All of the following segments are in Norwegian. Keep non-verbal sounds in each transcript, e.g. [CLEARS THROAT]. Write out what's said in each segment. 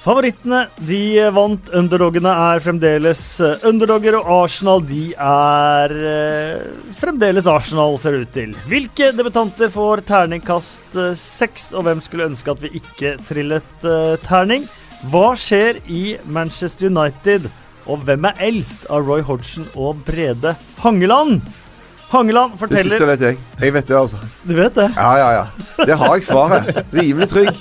Favorittene de vant. Underdogene er fremdeles eh, underdogger, og Arsenal de er eh, fremdeles Arsenal, ser det ut til. Hvilke debutanter får terningkast eh, seks, og hvem skulle ønske at vi ikke trillet eh, terning? Hva skjer i Manchester United, og hvem er eldst av Roy Hodgson og Brede Hangeland? Hangeland Det siste vet jeg. Jeg vet det, altså. Du vet det? Ja, ja, ja. Det har jeg svaret. Rimelig trygg.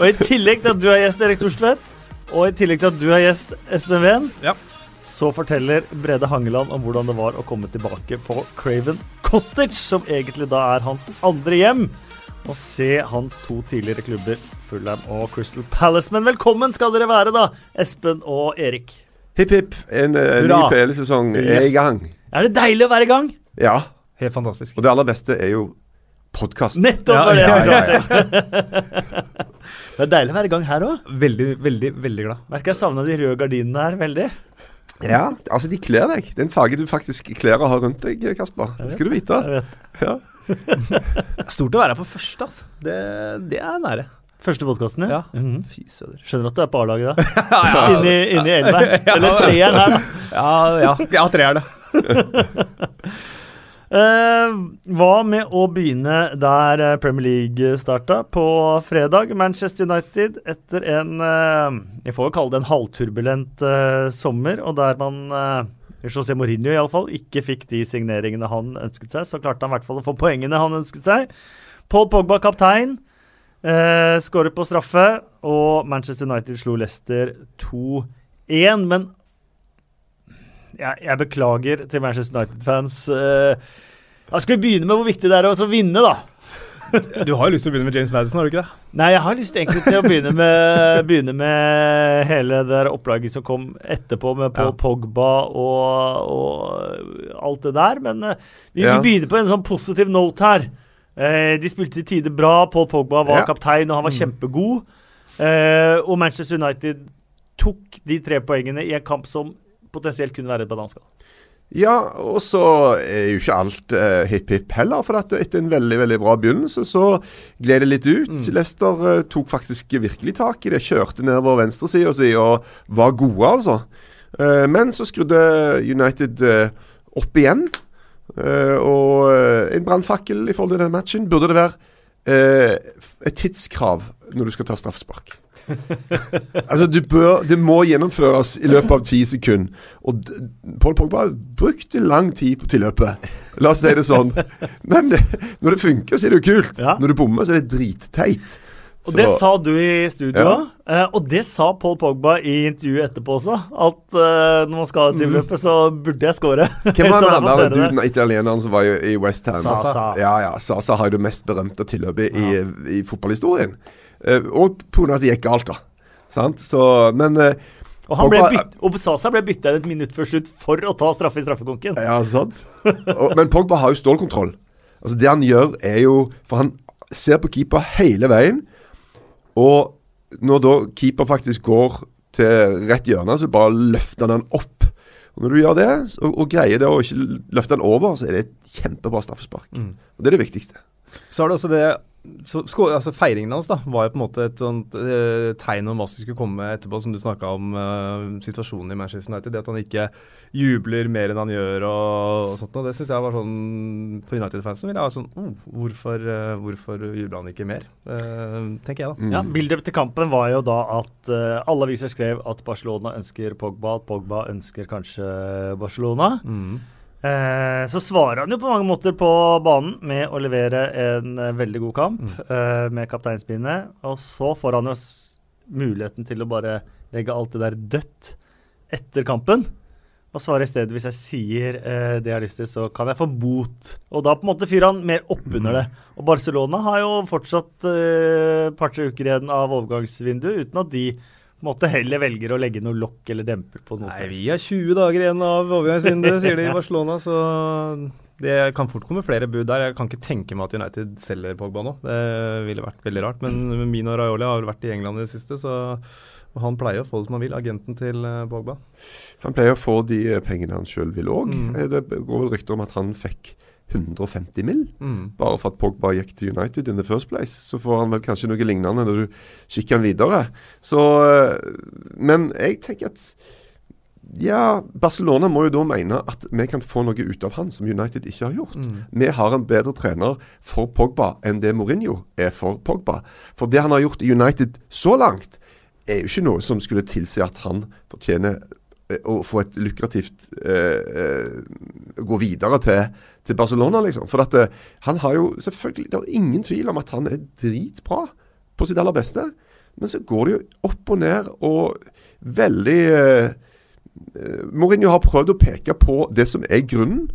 Og i tillegg til at du er gjest, Erik Thorstvedt, og i tillegg til at du er gjest, Espen Ven, Ja. så forteller Brede Hangeland om hvordan det var å komme tilbake på Craven Cottage, som egentlig da er hans andre hjem, og se hans to tidligere klubber, Fulham og Crystal Palace. Men velkommen skal dere være, da, Espen og Erik. Hipp, hipp. En, en ny Hurra. PL-sesong er i gang. Er det deilig å være i gang? Ja. Helt fantastisk. Og det aller beste er jo podkast. Nettopp Ja, ja, ja. [LAUGHS] Det er deilig å være i gang her òg. Veldig, veldig, veldig glad. Merker jeg savna de røde gardinene her veldig. Ja, altså de kler deg. Det er en farge du faktisk kler å ha rundt deg, Kasper. Det skal du vite. Jeg vet. Ja. [LAUGHS] Stort å være her på første, altså. Det, det er nære. Første podkasten, Ja. Mhm. Fy søder. Skjønner at du er på A-laget da. [LAUGHS] Ja, ja. Inni, inni elveren. Eller treeren her, da. Ja, ja. ja tre er det. Eh, hva med å begynne der eh, Premier League starta, på fredag? Manchester United etter en eh, Jeg får jo kalle det en halvturbulent eh, sommer, og der man eh, José Mourinho iallfall ikke fikk de signeringene han ønsket seg, så klarte han i hvert fall å få poengene han ønsket seg. Paul Pogba, kaptein, eh, skåret på straffe, og Manchester United slo Leicester 2-1. Men jeg, jeg beklager til Manchester United-fans. Uh, skal vi begynne med hvor viktig det er å vinne, da? [LAUGHS] Du har jo lyst til å begynne med James Madison, har du ikke det? Nei, jeg har lyst egentlig til å begynne med, begynne med hele det der opplaget som kom etterpå, med Paul Ja. Pogba og, og alt det der. Men eh, vi, Ja. vi begynner på en sånn positiv note her. Eh, de spilte til tider bra. Paul Pogba var Ja. kaptein, og han var kjempegod. Eh, og Manchester United tok de tre poengene i en kamp som potensielt kunne være et bananskall. Ja, og så er jo ikke alt eh, hipp hipp heller. For etter en veldig veldig bra begynnelse, så gled det litt ut. Leicester eh, tok faktisk virkelig tak i det. Kjørte nedover venstresida si og var gode, altså. Eh, men så skrudde United eh, opp igjen. Eh, og eh, en brannfakkel i forhold til den matchen. Burde det være eh, et tidskrav når du skal ta straffespark? Altså, du bør, Det må gjennomføres i løpet av ti sekunder. Og Paul Pogba brukte lang tid på tilløpet. La oss si det sånn. Men det, når det funker, så er det jo kult. Ja. Når du bommer, så er det dritteit. Og Så- det sa du i studio Ja. og det sa Paul Pogba i intervjuet etterpå også. At eh, når man skal ha tilløpet, så burde jeg score. Hvem var [LAUGHS] den det. duden italieneren som var i, i West Ham? Sasa. Ja, ja. Sasa har jo det mest berømte tilløpet i, i fotballhistorien. Eh, og pga. at det gikk galt, da. Sant? Så Men eh, Og, han ble bytt, og Sasa ble bytta inn et minutt før slutt for å ta straffe i straffekonken. Ja, sant. Og, men Pogba har jo stålkontroll. Altså Det han gjør, er jo For han ser på keeper hele veien. Og når da keeper faktisk går til rett hjørne, så bare løfter han den opp. Og Når du gjør det, og, og greier det å ikke løfte den over, så er det et kjempebra straffespark. Og Det er det viktigste. Så er det også det så, altså Feiringen hans da var jo på en måte et sånt eh, tegn om hva som skulle komme etterpå, som du snakka om eh, situasjonen i Manchester United. Det at han ikke jubler mer enn han gjør og, og sånt. Og det syns jeg var sånn For United-fansen ville jeg være sånn oh, Hvorfor, uh, hvorfor jubler han ikke mer? Eh, tenker jeg, da. Mm. Ja, Bildet til kampen var jo da at eh, alle aviser skrev at Barcelona ønsker Pogba, at Pogba ønsker kanskje Barcelona. Mm. Eh, så svarer han jo på mange måter på banen med å levere en eh, veldig god kamp eh, med kapteinspinnet. Og så får han jo muligheten til å bare legge alt det der dødt etter kampen. Og svarer i stedet hvis jeg sier eh, det jeg har lyst til, så kan jeg få bot. Og da på en måte fyrer han mer oppunder det. Og Barcelona har jo fortsatt et par-tre uker igjen av overgangsvinduet uten at de måte heller velger å legge noe lokk eller demper på noe Nei, vi har 20 dager igjen av overgangsvinduet, sier de i [LAUGHS] Barcelona. Så det kan fort komme flere bud der. Jeg kan ikke tenke meg at United selger Pogba nå. Det ville vært veldig rart. Men Mino Raioli har vært i England i det siste, så han pleier å få det som han vil, agenten til eh, Pogba. Han pleier å få de pengene han sjøl vil òg. Mm. Det går vel rykter om at han fikk 150 mill. Mm. Bare for at Pogba gikk til United in the first place. Så får han vel kanskje noe lignende når du kikker han videre. Så eh, Men jeg tenker at ja, Barcelona må jo da mene at vi kan få noe ut av han som United ikke har gjort. Mm. Vi har en bedre trener for Pogba enn det Mourinho er for Pogba. For det han har gjort i United så langt, er jo ikke noe som skulle tilsi at han fortjener å få et lukrativt eh, eh, Gå videre til, til Barcelona, liksom. For at eh, han har jo selvfølgelig Det er ingen tvil om at han er dritbra på sitt aller beste. Men så går det jo opp og ned og veldig eh, eh, Mourinho har prøvd å peke på det som er grunnen.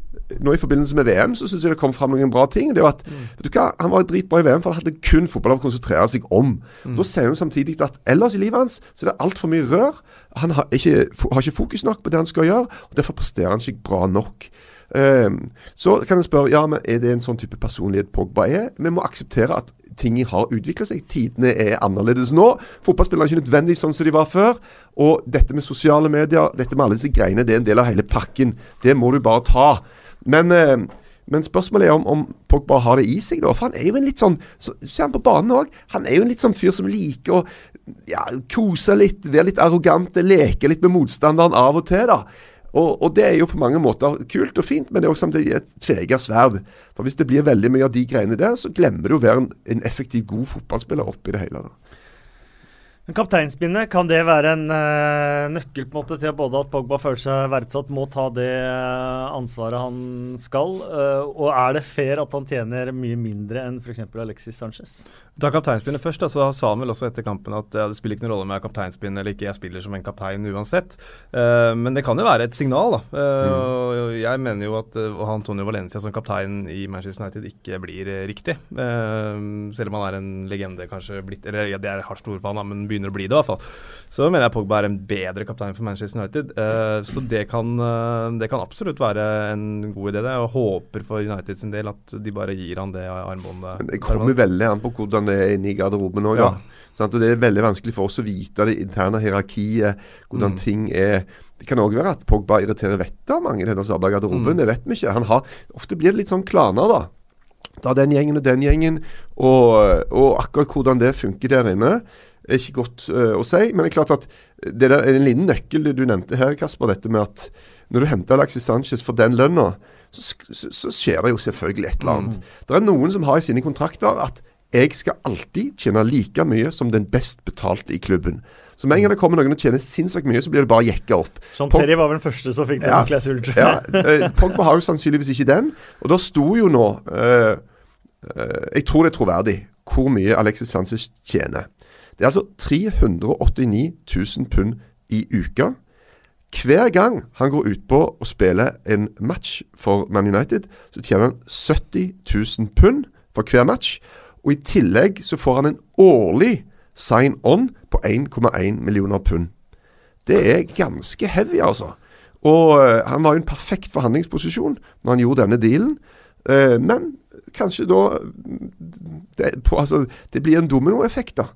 Nå I forbindelse med VM så syns jeg det kom fram noen bra ting. Det var at, vet du hva, Han var dritbra i VM, for han hadde kun fotball å konsentrere seg om. Da sier hun samtidig at ellers i livet hans så er det altfor mye rør. Han har ikke, har ikke fokus nok på det han skal gjøre, og derfor presterer han ikke bra nok. Um, så kan en spørre ja, men er det en sånn type personlighet Pogba er. Vi må akseptere at ting har utviklet seg. Tidene er annerledes nå. Fotballspillere er ikke nødvendig sånn som de var før. Og dette med sosiale medier, dette med alle disse greiene, det er en del av hele pakken. Det må du bare ta. Men, eh, men spørsmålet er om, om Pogba har det i seg, da. For han er jo en litt sånn så, Ser han på banen òg. Han er jo en litt sånn fyr som liker å ja, kose litt, være litt arrogant, leke litt med motstanderen av og til, da. Og, og det er jo på mange måter kult og fint, men det er også samtidig et tveegget sverd. For hvis det blir veldig mye av de greiene der, så glemmer du å være en, en effektiv, god fotballspiller oppi det hele. da. Men Kapteinspinnet, kan det være en uh, nøkkel på en måte til både at Pogba føler seg verdsatt, må ta det eh, ansvaret han skal? Uh, og er det fair at han tjener mye mindre enn f.eks. Alexis Sanchez? Ta kapteinspinnet først. Da, så sa han vel også etter kampen at ja, det spiller ikke noen rolle om jeg er kapteinspinn eller ikke, jeg spiller som en kaptein uansett. Uh, men det kan jo være et signal, da. Eh, og Jeg mener jo at uh, Antonio Valencia som kaptein i Manchester United ikke blir eh, riktig. Uh, selv om han er en legende, kanskje blitt Eller ja, det er hardt ord for han, da, men begynner å bli det i hvert fall. Så mener jeg Pogba er en bedre kaptein for Manchester United. Eh, så det kan, eh, det kan absolutt være en god idé. det. Jeg håper for United sin del at de bare gir han det armbåndet. Men det kommer veldig an på hvordan det er inne i garderoben òg, Ja. Og det er veldig vanskelig for oss å vite det interne hierarkiet, hvordan Mm. ting er. Det kan òg være at Pogba irriterer vettet av mange i denne sabla garderoben. Mm. Det vet vi ikke. Han har, ofte blir det litt sånn klaner, da. Da den gjengen og den gjengen, og, og akkurat hvordan det funker der inne, er ikke godt uh, å si. Men det er klart at det der er en liten nøkkel du nevnte her, Kasper. Dette med at når du henter Alexis Sanchez for den lønna, så, så, så skjer det jo selvfølgelig et eller annet. Det er noen som har i sine kontrakter at jeg skal alltid tjene like mye som den best betalte i klubben. Så med en gang det kommer noen og tjener sinnssykt mye, så blir det bare jekka opp. Som Pog- Terry var vel den første som fikk den Ja. klausulen. tror jeg. eh, Pogba har jo sannsynligvis ikke den. Og da sto jo nå uh, uh, Jeg tror det er troverdig hvor mye Alexis Sanchez tjener. Det er altså 389 000 pund i uka. Hver gang han går utpå og spiller en match for Man United, så tjener han 70 000 pund for hver match. Og i tillegg så får han en årlig sign-on på 1,1 millioner pund. Det er ganske heavy, altså. Og eh, han var jo en perfekt forhandlingsposisjon når han gjorde denne dealen. Eh, men kanskje da det, på, altså, det blir en dominoeffekt, da.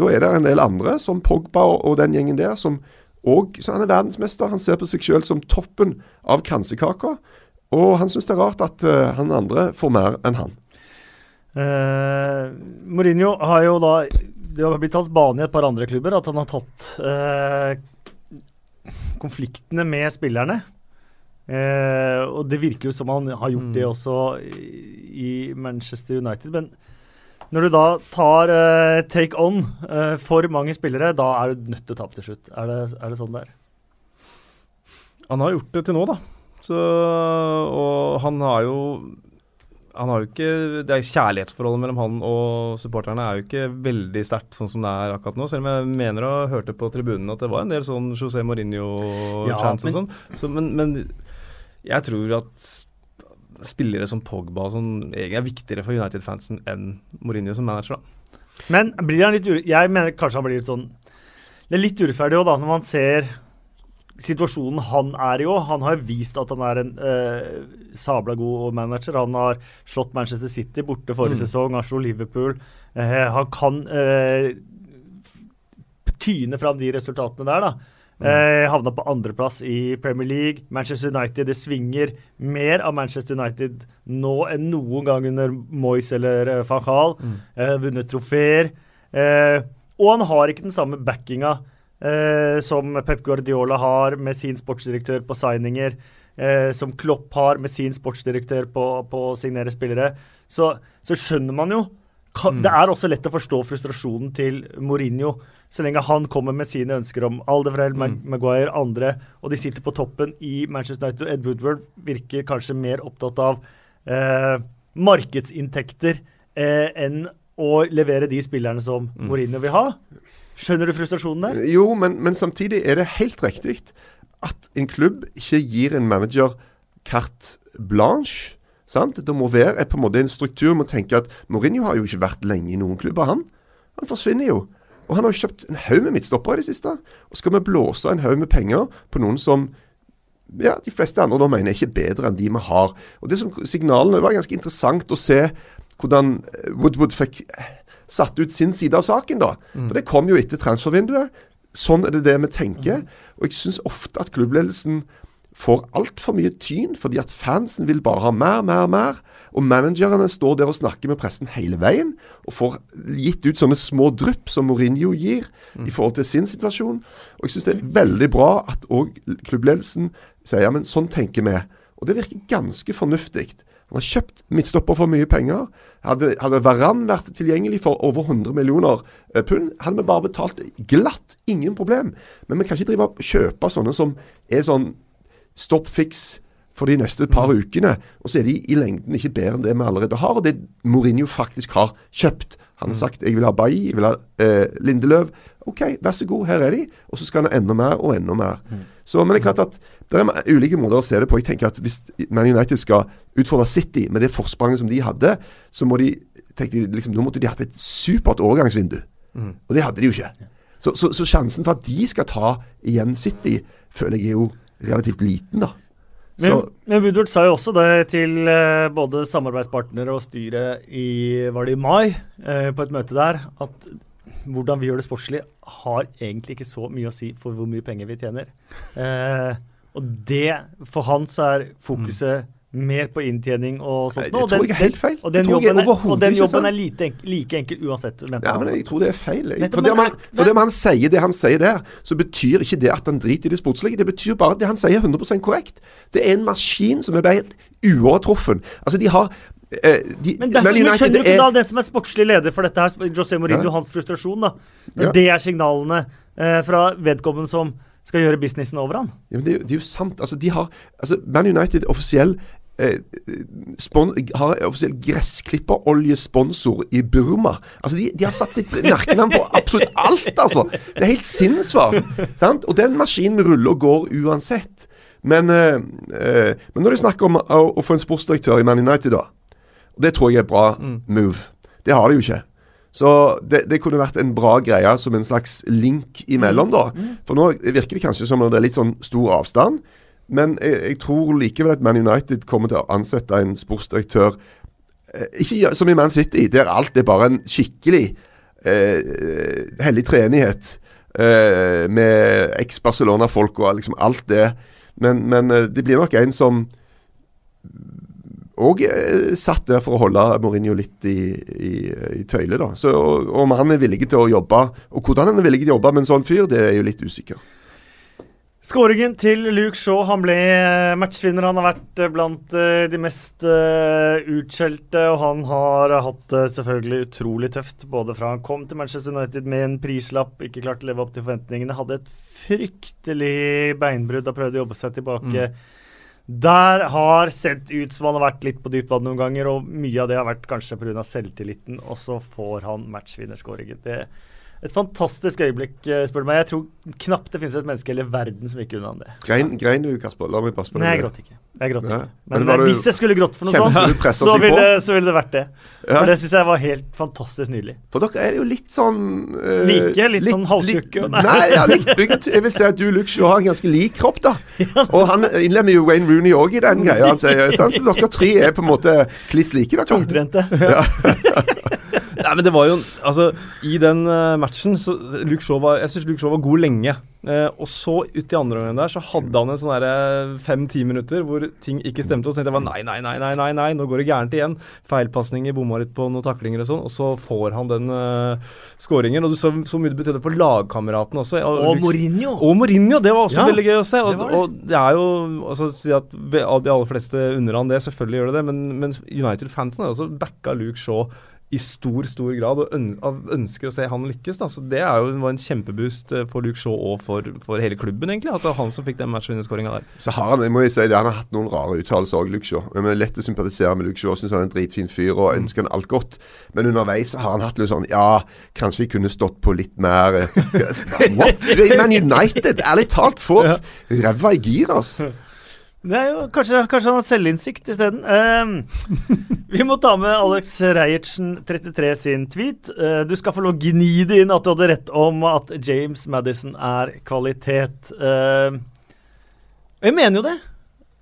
Da er det en del andre, som Pogba og, den gjengen der, som òg er verdensmester. Han ser på seg sjøl som toppen av kransekaka. Og han syns det er rart at eh, han andre får mer enn han. Eh, Mourinho har jo da Det har blitt hans bane i et par andre klubber at han har tatt uh, konfliktene med spillerne. Uh, og det virker jo som han har gjort Mm. det også i, Manchester United. Men når du da tar take on for mange spillere, da er du nødt til å tape til slutt. Er det, er det sånn det er? Han har gjort det til nå, da. Så, og han har jo han har jo ikke, det er Kjærlighetsforholdet mellom han og supporterne er jo ikke veldig sterkt sånn som det er akkurat nå. Selv om jeg mener å ha hørt det på tribunen at det var en del sånn José Mourinho-chance men- og sånn. Så, men, men jeg tror at spillere som Pogba og sånn egentlig er viktigere for United-fansen enn Mourinho som manager. da. Men blir han litt ure... Jeg mener kanskje han blir litt sånn Det er litt urettferdig òg, da, når man ser situasjonen han er i òg. Han har vist at han er en eh, sabla god manager. Han har slått Manchester City borte forrige Mm. sesong, han slo Liverpool. Eh, han kan eh, tyne fram de resultatene der, da. Eh, havna på andreplass i Premier League. Manchester United det svinger mer av Manchester United nå enn noen gang under Moyes eller Fahal. Mm. Gaal. Eh, vunnet trofeer. Eh, og han har ikke den samme backinga eh, som Pep Guardiola har med sin sportsdirektør på signinger. Eh, som Klopp har med sin sportsdirektør på, på å signere spillere. Så, så skjønner man jo kan, Det er også lett å forstå frustrasjonen til Mourinho, så lenge han kommer med sine ønsker om Alderfreld, mm. Maguire, andre, og de sitter på toppen i Manchester United. Og Ed Woodward virker kanskje mer opptatt av eh, markedsinntekter eh, enn å levere de spillerne som mm. Mourinho vil ha. Skjønner du frustrasjonen der? Jo, men, men samtidig er det helt riktig at en klubb ikke gir en manager carte blanche Sant? Det må være et, på en måte en struktur. Man tenker at Mourinho har jo ikke vært lenge i noen klubber, han. Han forsvinner jo. Og han har jo kjøpt en haug med midtstoppere i det siste. Og skal vi blåse en haug med penger på noen som ja, de fleste andre da mener er ikke bedre enn de vi har. Og det som Signalene var ganske interessant å se hvordan Woodwood fikk satt ut sin side av saken. da. Mm. For det kom jo etter transfervinduet. Sånn er det det vi tenker. Mm. Og jeg syns ofte at klubbledelsen får altfor mye tyn, fordi at fansen vil bare ha mer, mer, mer. Og managerne står der og snakker med pressen hele veien, og får gitt ut sånne små drypp som Mourinho gir mm. i forhold til sin situasjon. Og jeg syns det er veldig bra at òg klubbledelsen sier ja, men sånn tenker vi. Og det virker ganske fornuftig. Han har kjøpt midtstopper for mye penger. Hadde, hadde Varan vært tilgjengelig for over 100 millioner eh, pund, hadde vi bare betalt glatt. Ingen problem. Men vi kan ikke drive og kjøpe sånne som er sånn stopp fiks for de neste par mm. ukene. Og så er de i lengden ikke bedre enn det vi allerede har, og det Mourinho faktisk har kjøpt. Han har mm. sagt 'jeg vil ha Bailly, jeg vil ha eh, Lindeløv'. OK, vær så god, her er de. Og så skal han ha enda mer og enda mer. Mm. Så, men det er klart at det er ulike måter å se det på. Jeg tenker at Hvis Man United skal utfordre City med det forspranget som de hadde, så må de tenkte liksom, nå måtte de hatt et supert overgangsvindu. Og det hadde de jo ikke. Så, så, så, sjansen for at de skal ta igjen City, føler jeg er jo relativt liten, da. Men, men Woodward sa jo også det til uh, både samarbeidspartnere og styret i var det i mai, eh, på et møte der, at hvordan vi gjør det sportslig, har egentlig ikke så mye å si for hvor mye penger vi tjener. [LAUGHS] Eh, og det, for han så er fokuset mm mer på inntjening og sånt. Det tror jeg er helt feil. Og den, jobben, er, og den jobben er lite, like enkel uansett. Ja, men jeg tror det er feil. For det, man, for det man sier det han sier der, så betyr ikke det at han driter i det sportslige. Det betyr bare at det han sier er 100 korrekt. Det er en maskin som er helt uovertruffen. Altså, de har eh, de, men derfor, men skjønner du ikke da den som er sportslig leder for dette her, José Mourinho, ja. hans frustrasjon, da. Når ja. det er signalene eh, fra vedkommende som skal gjøre businessen over han. Ja, men det, det, er jo sant. Altså, de har, altså, Man United offisiell Eh, har offisiell gressklipperoljesponsor i Burma. Altså, de, de har satt sitt merkenavn på absolutt alt, altså. Det er helt sinnssvart. Og den maskinen ruller og går uansett. Men, eh, eh, men når det er snakk om å, å, få en sportsdirektør i Man United, da Og det tror jeg er et bra mm. move. Det har de jo ikke. Så det, det, kunne vært en bra greie som en slags link imellom, da. Mm. For nå virker det kanskje som om det er litt sånn stor avstand. Men jeg, jeg, tror likevel at Man United kommer til å ansette en sportsdirektør eh, Ikke som i Man City, der alt er bare en skikkelig eh, hellig treenighet eh, med eks-Barcelona-folk og liksom alt det. Men, men, eh, det blir nok en som òg eh, satt der for å holde Mourinho litt i, i, i tøylet. da. Så Om han er villig til å jobbe, og hvordan han er villig til å jobbe med en sånn fyr, det er jo litt usikker. Skåringen til Luke Shaw. Han ble eh, matchvinner. Han har vært eh, blant eh, de mest utskjelte, og han har hatt det selvfølgelig utrolig tøft. Både fra han kom til Manchester United med en prislapp, ikke klarte å leve opp til forventningene. Hadde et fryktelig beinbrudd og prøvde å jobbe seg tilbake. Mm. Der har sett ut som han har vært litt på dypt vann noen ganger, og mye av det har vært kanskje pga. selvtilliten, og så får han matchvinnerskåringen. Det et fantastisk øyeblikk, eh, spør du meg. Jeg tror knapt det finnes et menneske i hele verden som gikk unna det. Grein, grein, du, Kasper? La meg passe på deg. Nei, jeg gråt ikke. Jeg gråt ikke. Men, Men hvis jeg skulle grått for noe sånt, så ville, så ville, det vært det. Ja. For det syns jeg var helt fantastisk nydelig. For dere er jo litt sånn uh, Like? Litt, litt sånn halvtjukke? Nei, ja, litt bygd. Jeg vil si at du, Luxio, har en ganske lik kropp, da. Og han innlemmer jo Wayne Rooney òg i den greia. Han sier, Så dere tre er på en måte kliss like. Tungtrente. Ja. [LAUGHS] Nei, men det var jo Altså, i den uh, matchen så Luke Shaw var Jeg syns Luke Shaw var god lenge. Eh, og så uti andre omgang der så hadde han en sånn derre fem-ti minutter hvor ting ikke stemte. Og så tenkte jeg bare nei, nei, nei, nei, nei, nei, nå går det gærent igjen. Feilpasninger, bomma litt på noen taklinger og sånn. Og så får han den uh, scoringen. Og du så så mye det betydde for lagkameratene også. Og, og Mourinho! Og Mourinho, det var også Ja, veldig gøy å se. Og det det, og det er jo altså, si at De aller fleste unner han det, selvfølgelig gjør det det, men, men United-fansen har også backa Luke Shaw i stor stor grad og ønsker å se han lykkes. da, så Det jo var en kjempeboost eh, for Luke Shaw og for, for hele klubben, egentlig. At det var han som fikk den matchvinnerskåringa der. Så har han jeg må jo si det, han har hatt noen rare uttalelser òg, Luke Shaw. Men det er lett å sympatisere med Luke Shaw. Syns han er en dritfin fyr og ønsker han alt godt. Men underveis har han hatt litt sånn Ja, kanskje jeg kunne stått på litt mer eh, [LAUGHS] [LAUGHS] What? Man United! Ærlig talt, få ræva i gir, ass. [LAUGHS] Det er jo, kanskje, kanskje han har selvinnsikt isteden. Uh, vi må ta med Alex Reiertsen, 33, sin tweet. Uh, du skal få lov gni det inn at du hadde rett om at James Madison er kvalitet. Uh, jeg mener jo det.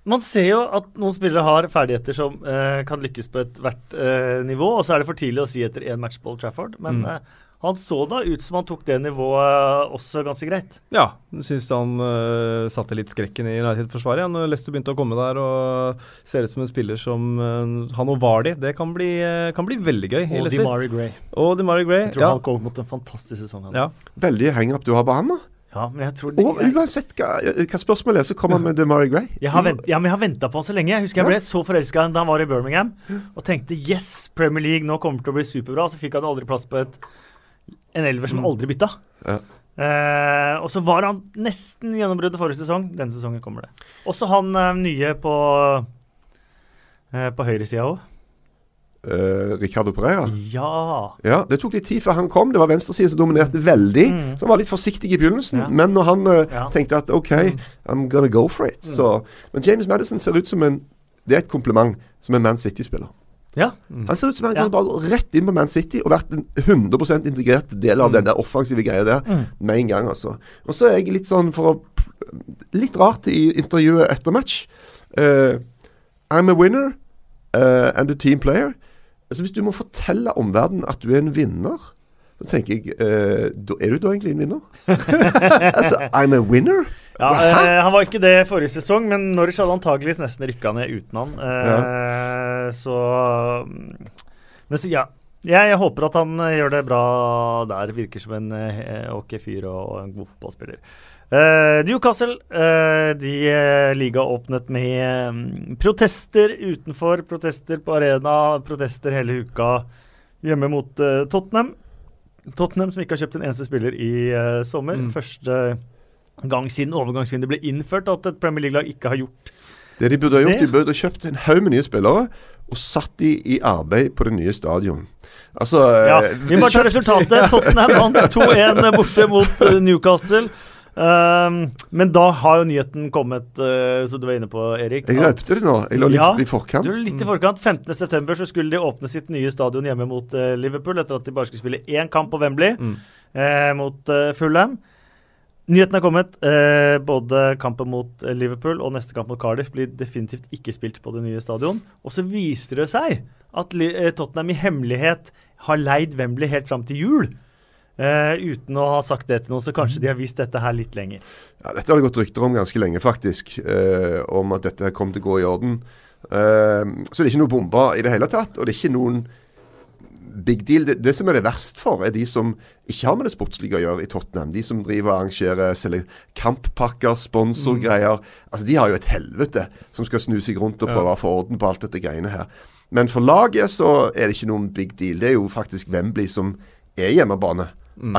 Man ser jo at noen spillere har ferdigheter som eh, kan lykkes på ethvert uh, nivå, og så er det for tidlig å si etter én match på Old Trafford. Men Mm. Eh, han så da ut som han tok det nivået også ganske greit. Ja, syns han uh, satte litt skrekken i United-forsvaret. Når Leicester begynte å komme der og ser ut som en spiller som uh, han og Vardy, det kan bli, uh, kan bli veldig gøy. i Og Leicester. DeMari Gray. Og DeMari Gray. Jeg tror Ja, han kom mot en fantastisk sesong. ja. Veldig hangup du har på han, da. Ja, men jeg tror det, Og uansett hva, hva spørsmålet er, så kommer han med DeMari Gray. Jeg har, vent, ja, men jeg har venta på han så lenge. Jeg husker jeg Ja. ble så forelska da han var i Birmingham og tenkte yes, Premier League, nå kommer det til å bli superbra. Så fikk han aldri plass på et, en elver som aldri bytta. Ja. Eh, og så var han nesten gjennombruddet forrige sesong. Denne sesongen kommer det. Også han eh, nye på eh, på høyresida òg. Uh, Ricardo Pereira. Ja. Ja, Det tok litt tid før han kom. Det var venstresiden som dominerte veldig. Mm. Så han var litt forsiktig i begynnelsen. Ja. Men når han eh, Ja. tenkte at OK, Mm. I'm gonna go for it. Så, men James Madison ser ut som en Det er et kompliment som en Man City-spiller. Ja. Han ser ut som han Ja. kan bare gå rett inn på Man City og vært en 100% integrert del av den der offensive greia der Mm. med en gang, altså. Og så er jeg litt sånn for å Litt rart i intervjuet etter match. Uh, I'm a winner uh, and a team player. Altså Hvis du må fortelle omverdenen at du er en vinner, så tenker jeg uh, Er du da egentlig en vinner? [LAUGHS] altså, I'm a winner? Ja, eh, Han var ikke det forrige sesong, men Norwich hadde antageligvis nesten rykka ned uten han. Eh, Så mm, Men så, ja. Jeg, jeg håper at han eh, gjør det bra der. Virker som en eh, ok fyr og, og en god fotballspiller. Uh, Newcastle uh, de uh, liga åpnet med mm, protester utenfor, protester på arena, protester hele uka hjemme mot uh, Tottenham. Tottenham som ikke har kjøpt en eneste spiller i sommer. Mm. Første gang siden overgangsvinduet ble innført at et Premier League-lag ikke har gjort Det de burde ha gjort, Det- de burde ha kjøpt en haug med nye spillere og satt de i arbeid på det nye stadion. Altså Ja, eh, Vi må ta resultatet. [LAUGHS] Tottenham vant 2-1 borte mot eh, Newcastle. Um, men da har jo nyheten kommet, uh, som du var inne på, Erik. Jeg røpte det nå. Jeg lå litt Ja, i forkant. Du litt i forkant. 15.9 så skulle de åpne sitt nye stadion hjemme mot uh, Liverpool, etter at de bare skulle spille én kamp på Wembley Mm. uh, mot Fulham. Nyheten er kommet. Eh, både kampen mot eh, Liverpool og neste kamp mot Cardiff blir definitivt ikke spilt på det nye stadion. Og så viser det seg at eh, Tottenham i hemmelighet har leid Wembley helt fram til jul. Eh, uten å ha sagt det til noen, så kanskje de har vist dette her litt lenger. Ja, dette har det gått rykter om ganske lenge, faktisk. Eh, om at dette kom til å gå i orden. Eh, så det er ikke noe bomba i det hele tatt. Og det er ikke noen big deal. Det, det som er det verst for, er de som ikke har med det sportslige å gjøre i Tottenham. De som driver og arrangerer selger kamppakker, sponsorgreier. Altså, De har jo et helvete som skal snu seg rundt og prøve å få orden på alt dette greiene her. Men for laget så er det ikke noen big deal. Det er jo faktisk Wembley som er hjemmebane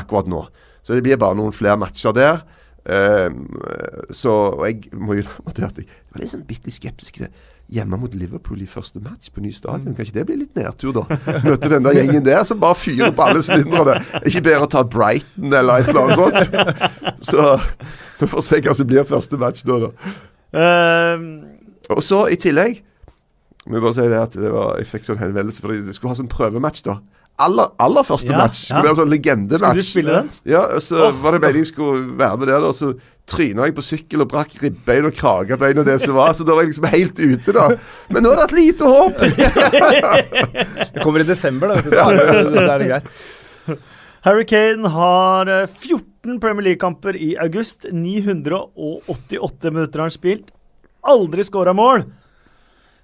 akkurat nå. Så det blir bare noen flere matcher der. Ehm, så og jeg må jo [LAUGHS] at jeg var litt sånn bitte skeptisk til hjemme mot Liverpool i første match på ny stadion. Kan ikke det bli litt nedtur, da? [LAUGHS] Møte den der gjengen der som bare fyrer på alle sylinderne. Er ikke bedre å ta Brighton eller et eller annet sånt? [LAUGHS] Så vi får se hva som blir første match da, da. Eh, Og så i tillegg må jeg bare si det at det var, jeg fikk sånn henvendelse fordi jeg skulle ha sånn prøvematch da aller, aller første Ja, match. Skulle ja. være sånn legendematch. Skulle du spille den? Ja, så så var det meningen jeg skulle være med der, og så tryna jeg på sykkel og brakk ribbein og kragebein og det som var, så da var jeg liksom helt ute, da. Men nå er det et lite håp! [LAUGHS] Det kommer i desember, da. så. Da er det, greit. Harry Kane har eh, 14 Premier League-kamper i august. 988 minutter har han spilt. Aldri skåra mål.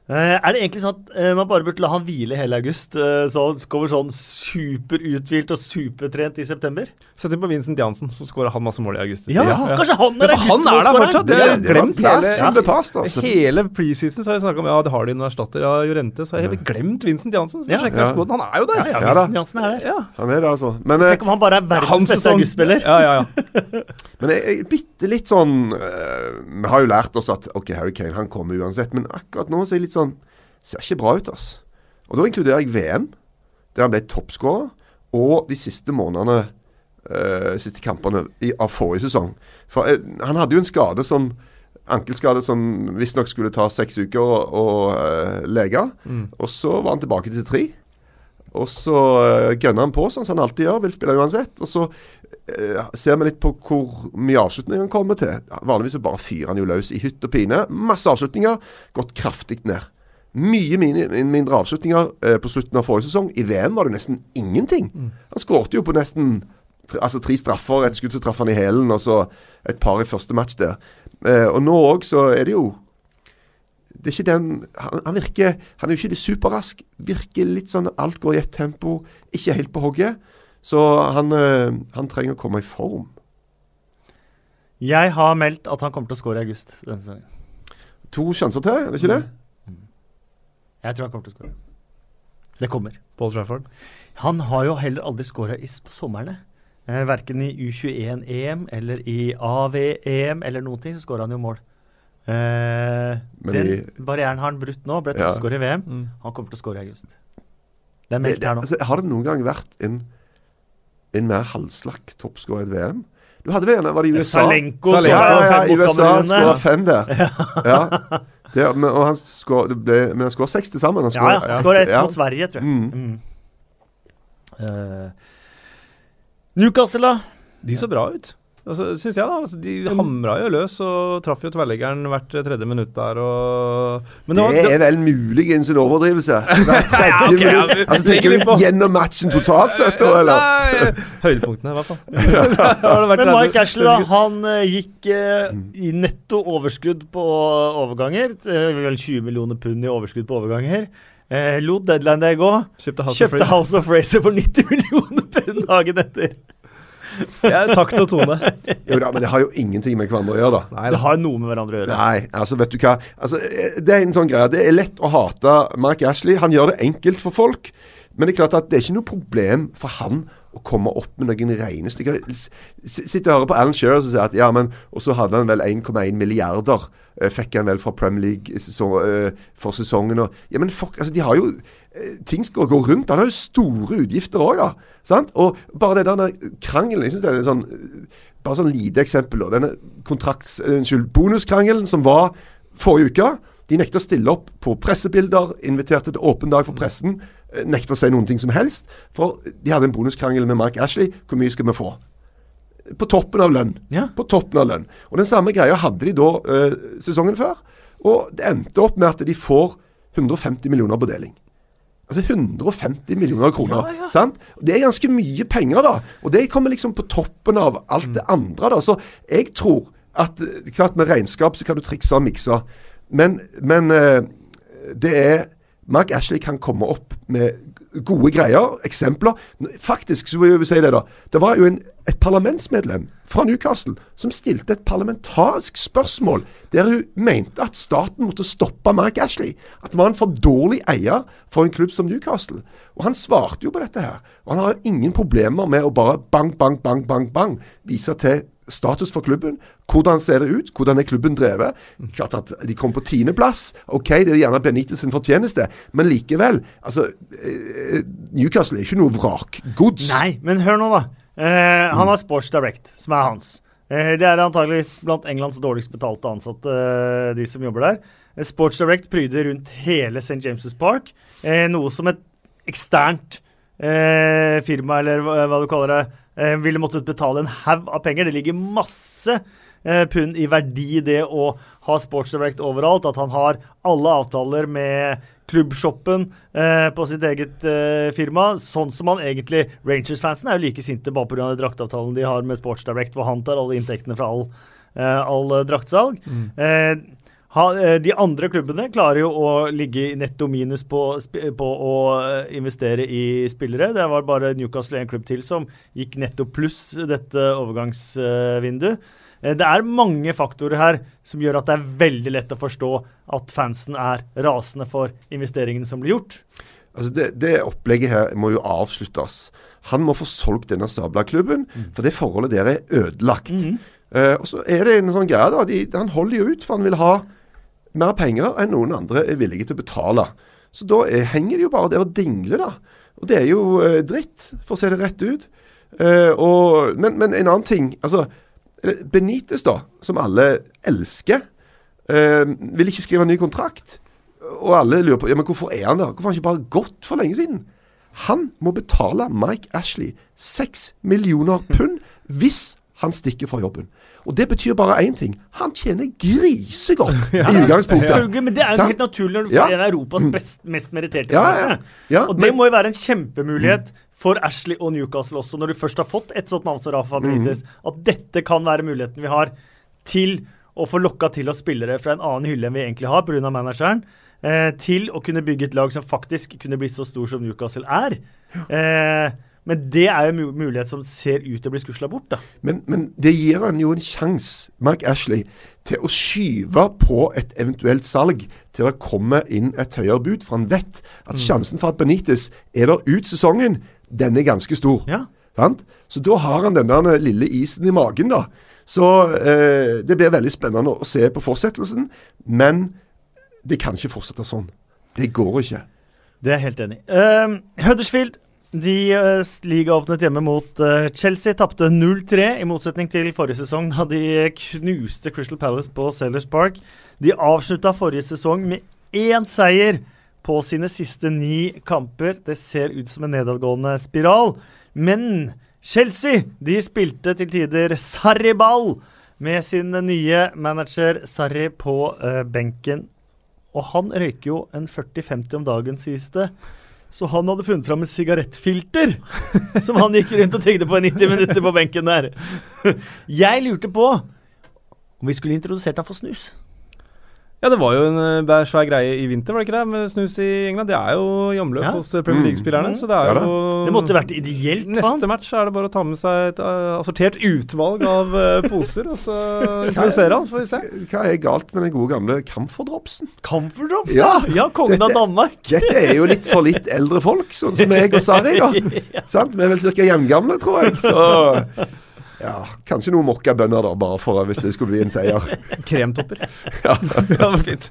Eh, er det egentlig sånn at eh, man bare burde la han hvile hele august, eh, så han kommer sånn superuthvilt og supertrent i september? Sett inn på Vincent Jansen, så skårer han masse mål i august. Ja, kanskje han er Ja, for han er der fortsatt, Det, det glemt det hele- ja. past, altså. Hele preseason så har jeg snakka om ja, det har de noen erstatter av Jorente. Så har jeg helt glemt Vincent Jansen. Ja. Ja. skoen. Han er jo der! Ja, ja, Ja. Vincent Jansen er der. Ja. Han er det, altså. Men, Tenk om han bare er verdens Hans beste augustspiller. Ja, ja, ja. [LAUGHS] men jeg, jeg bitte litt sånn Vi har jo lært oss at OK, Harry Kane han kommer uansett, men akkurat nå så er jeg litt sånn Ser ikke bra ut, ass. Og da inkluderer jeg VM, der han ble toppskårer, og de siste månedene uh, siste kampene i, av forrige sesong. For uh, han hadde jo en skade som Ankelskade som visstnok skulle ta seks uker å, eh, lege. Mm. Og så var han tilbake til tre. Og så uh, gønner han på, sånn som han alltid gjør. Vil spille uansett. Og så eh, ser vi litt på hvor mye avslutninger han kommer til. Vanligvis så bare fyrer han jo løs i hytt og pine. Masse avslutninger. Gått kraftig ned. Mye mindre avslutninger eh, på slutten av forrige sesong. I VM var det nesten ingenting. Han skårte jo på nesten altså tre straffer. Et skudd som traff han i hælen, og så et par i første match der. Eh, og nå òg så er det jo det er ikke den han, han virker Han er jo ikke superrask. Virker litt sånn alt går i ett tempo. Ikke helt på hogget. Så han, eh, han trenger å komme i form. Jeg har meldt at han kommer til å score i august denne sesongen. To sjanser til, er det ikke det? Jeg tror han kommer til å score. Det kommer. Paul Trafford. Han har jo heller aldri skåra på somrene. Eh, verken i U21-EM eller i AV-EM eller noen ting, så skårer han jo mål. Eh, Men den vi, barrieren har han brutt nå. Ble Ja. i VM. Mm. Han kommer til å score i august. Det er meldt her nå. altså, har det noen gang vært en, en mer halvslakk toppskårer i et VM? Du hadde vel gjerne Var det i USA? Salenko skåra Ja, ja, ja, USA skåra der. fem der. Ja. Det, men, og han skår, det ble, men han skåra seks til sammen. Han Ja, ja. skåra ett ja. mot Sverige, tror jeg. Mm. Mm. Uh, Newcastle, da? De så bra ut. Altså, Syns jeg, da. Altså, de hamra jo løs og traff jo tverrleggeren hvert tredje minutt der og Men det var, Det er vel muligens en overdrivelse. [LAUGHS] Hver tredje Ja, ok, ja, vi- Altså, tenker vi du gjennom matchen totalt sett, da, eller? [LAUGHS] Nei, Høydepunktene, i hvert fall. [LAUGHS] Men Mike Ashley, da. Han eh, gikk eh, i netto overskudd på overganger. Vel 20 millioner pund i overskudd på overganger. Eh, lot deadline day gå. Kjøpte House Kjøpte House of Racer for 90 millioner pund dagen etter. Ja, takt og tone. Jo da, men det har jo ingenting med hverandre å gjøre, da. Nei, Det har noe med hverandre å gjøre. Nei, altså vet du hva altså, eh, Det er en sånn greie Det er lett å hate Mark Ashley Han gjør det enkelt for folk Men det er klart at det er ikke noe problem for han Å komme opp med noen regnestykker stykker s- Sitter og hører på Alan Shearer som sier at Ja, men Og så hadde han vel 1,1 milliarder eh, Fikk han vel fra Premier League eh, For sesongen og, Ja, men fuck Altså, de har jo Ting skal gå rundt Han har jo store utgifter også da Sant? Og bare det der krangelen Jeg synes det er en sånn eh, bare sånn lite eksempel. da. Denne kontrakts, eh, unnskyld, bonuskrangelen som var forrige uke. De nekter å stille opp på pressebilder, inviterte til åpen dag for pressen. Nekta å si noen ting som helst. For de hadde en bonuskrangel med Mark Ashley. Hvor mye skal vi få? På toppen av lønn. Ja. På toppen av lønn. Og den samme greia hadde de da eh, sesongen før. Og det endte opp med at de får 150 millioner på deling. Altså 150 millioner kroner. Ja, ja. Sant? Det er ganske mye penger, da. Og det kommer liksom på toppen av alt det andre, da. Så jeg tror at eh, Klart, med regnskap så kan du trikse og mikse, men, men eh, det er Mark Ashley kan komme opp med gode greier, eksempler. Faktisk så vil jeg si det, da. Det var jo en, et parlamentsmedlem fra Newcastle som stilte et parlamentarisk spørsmål der hun mente at staten måtte stoppe Mark Ashley. At det var en for dårlig eier for en klubb som Newcastle. Og han svarte jo på dette her. Og han har ingen problemer med å bare bang, bang, bang, bang, bang vise til status for klubben. Hvordan ser det ut? Hvordan er klubben drevet? Klart at de kom på tiendeplass. Ok, det er gjerne Benitez sin fortjeneste, men likevel. Altså, eh, Newcastle er ikke noe vrakgods. Nei, men hør nå, da. Eh, han har Sports Direct, som er hans. Eh, det er antageligvis blant Englands dårligst betalte ansatte, eh, de som jobber der. Eh, Sports Direct pryder rundt hele St. James' Park, eh, noe som et eksternt eh, firma, eller hva, du kaller det, eh, ville måttet betale en haug av penger. Det ligger masse eh, pund i verdi det å ha Sports Direct overalt. At han har alle avtaler med klubbshoppen eh, på sitt eget eh, firma. Sånn som han egentlig Rangers-fansen er jo like sinte bare pga. draktavtalen de har med Sports Direct, hvor han tar alle inntektene fra all, eh, all eh, draktsalg. Mm. eh, de andre klubbene klarer jo å ligge i netto minus på, på å eh, investere i spillere. Det var bare Newcastle en klubb til som gikk netto pluss dette overgangsvinduet. Eh, Det er mange faktorer her som gjør at det er veldig lett å forstå at fansen er rasende for investeringene som blir gjort. Altså det, det opplegget her må jo avsluttes. Han må få solgt denne stabla klubben, for det forholdet der er ødelagt. Eh, og så er det en sånn greie, da. De, han holder jo ut, for han vil ha mer penger enn noen andre er villige til å betale. Så da er, henger de jo bare der og dingler, da. Og det er jo eh, dritt, for å se det rett ut. Eh, og, men, men en annen ting. altså eh, Benitez, da, som alle elsker, eh, vil ikke skrive en ny kontrakt. Og alle lurer på ja, men hvorfor er han der? Hvorfor har han ikke bare gått for lenge siden? Han må betale Mike Ashley 6 millioner pund hvis han stikker fra jobben. Og det betyr bare én ting. Han tjener grisegodt [LAUGHS] i utgangspunktet. Ja. Men det er jo helt naturlig når du Ja. får en av Europas best, mest meritterte Ja, ja. spillere. Ja, og det men- må jo være en kjempemulighet for Ashley og Newcastle også, når du først har fått et sånt navn som Rafa Benitez, at dette kan være muligheten vi har til å få lokka til oss spillere fra en annen hylle enn vi egentlig har pga. manageren, eh, til å kunne bygge et lag som faktisk kunne bli så stor som Newcastle er. Eh, men det er jo en mulighet som ser ut til å bli skusla bort, da. Men, men det gir han jo en sjanse, Mark Ashley, til å skyve på et eventuelt salg til det kommer inn et høyere bud. For han vet at sjansen for at Benitez er der ut sesongen, den er ganske stor. Ja. Sant? Så da har han denne lille isen i magen, da. Så eh, det blir veldig spennende å se på fortsettelsen. Men det kan ikke fortsette sånn. Det går ikke. Det er jeg helt enig i. Uh, Huddersfield de uh, ligaåpnet hjemme mot uh, Chelsea. Tapte 0-3, i motsetning til forrige sesong, da de knuste Crystal Palace på Sellers Park. De avslutta forrige sesong med én seier på sine siste ni kamper. Det ser ut som en nedadgående spiral. Men Chelsea de spilte til tider Sarri-ball med sin nye manager Sarri på uh, benken. Og han røyker jo en 40-50 om dagen, sies det. Så han hadde funnet fram et sigarettfilter [LAUGHS] som han gikk rundt og tygde på i 90 minutter på benken der. Jeg lurte på om vi skulle introdusert ham for snus. Ja, det var jo en eh, svær greie i vinter, var det ikke det? Med snus i England. Det er jo i omløp Ja. hos eh, Premier Mm. League-spillerne. Mm. Så det er Ja da. jo Det måtte vært ideelt faen. Neste match er det bare å ta med seg et eh, assortert utvalg av poser, og så introdusere han, får vi se. Hva er galt med den gode gamle camfordropsen? Comfort Drops, Ja, ja kongen av Danmark. Dette er jo litt for litt eldre folk, sånn som meg og Sari, da. [LAUGHS] Sant? Vi er vel ca. jevngamle, tror jeg. Så ja, kanskje noen mokkabønner, da, bare for hvis det skulle bli en seier. [LAUGHS] Kremtopper. [LAUGHS] ja. [LAUGHS] det var fint.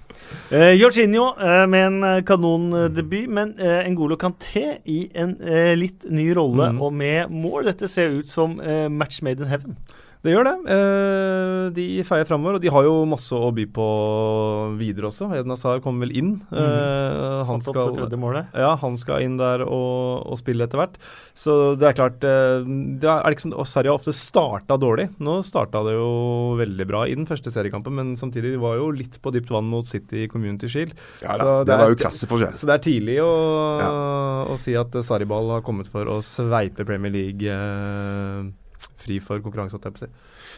Uh, Jorginho uh, med en eh, kanondebut, men uh, Ngolo Kanté i en uh, litt ny rolle Mm. og med mål. Dette ser ut som match made in heaven. Det gjør det. Eh, de feier framover, og de har jo masse å by på videre også. Eden Hazard kommer vel inn. Eh, han, skal, målet. ja, han skal inn der og, og spille etter hvert. Så det er klart eh, det er sånn, og Sverige har ofte starta dårlig. Nå starta det jo veldig bra i den første seriekampen, men samtidig de var jo litt på dypt vann mot City i Community Shield. Ja Så da, det det er- var jo klasseforskjell. Så det er tidlig å, Ja. å si at Sarriball har kommet for å sveipe Premier League eh, fri for konkurranse. jeg på å.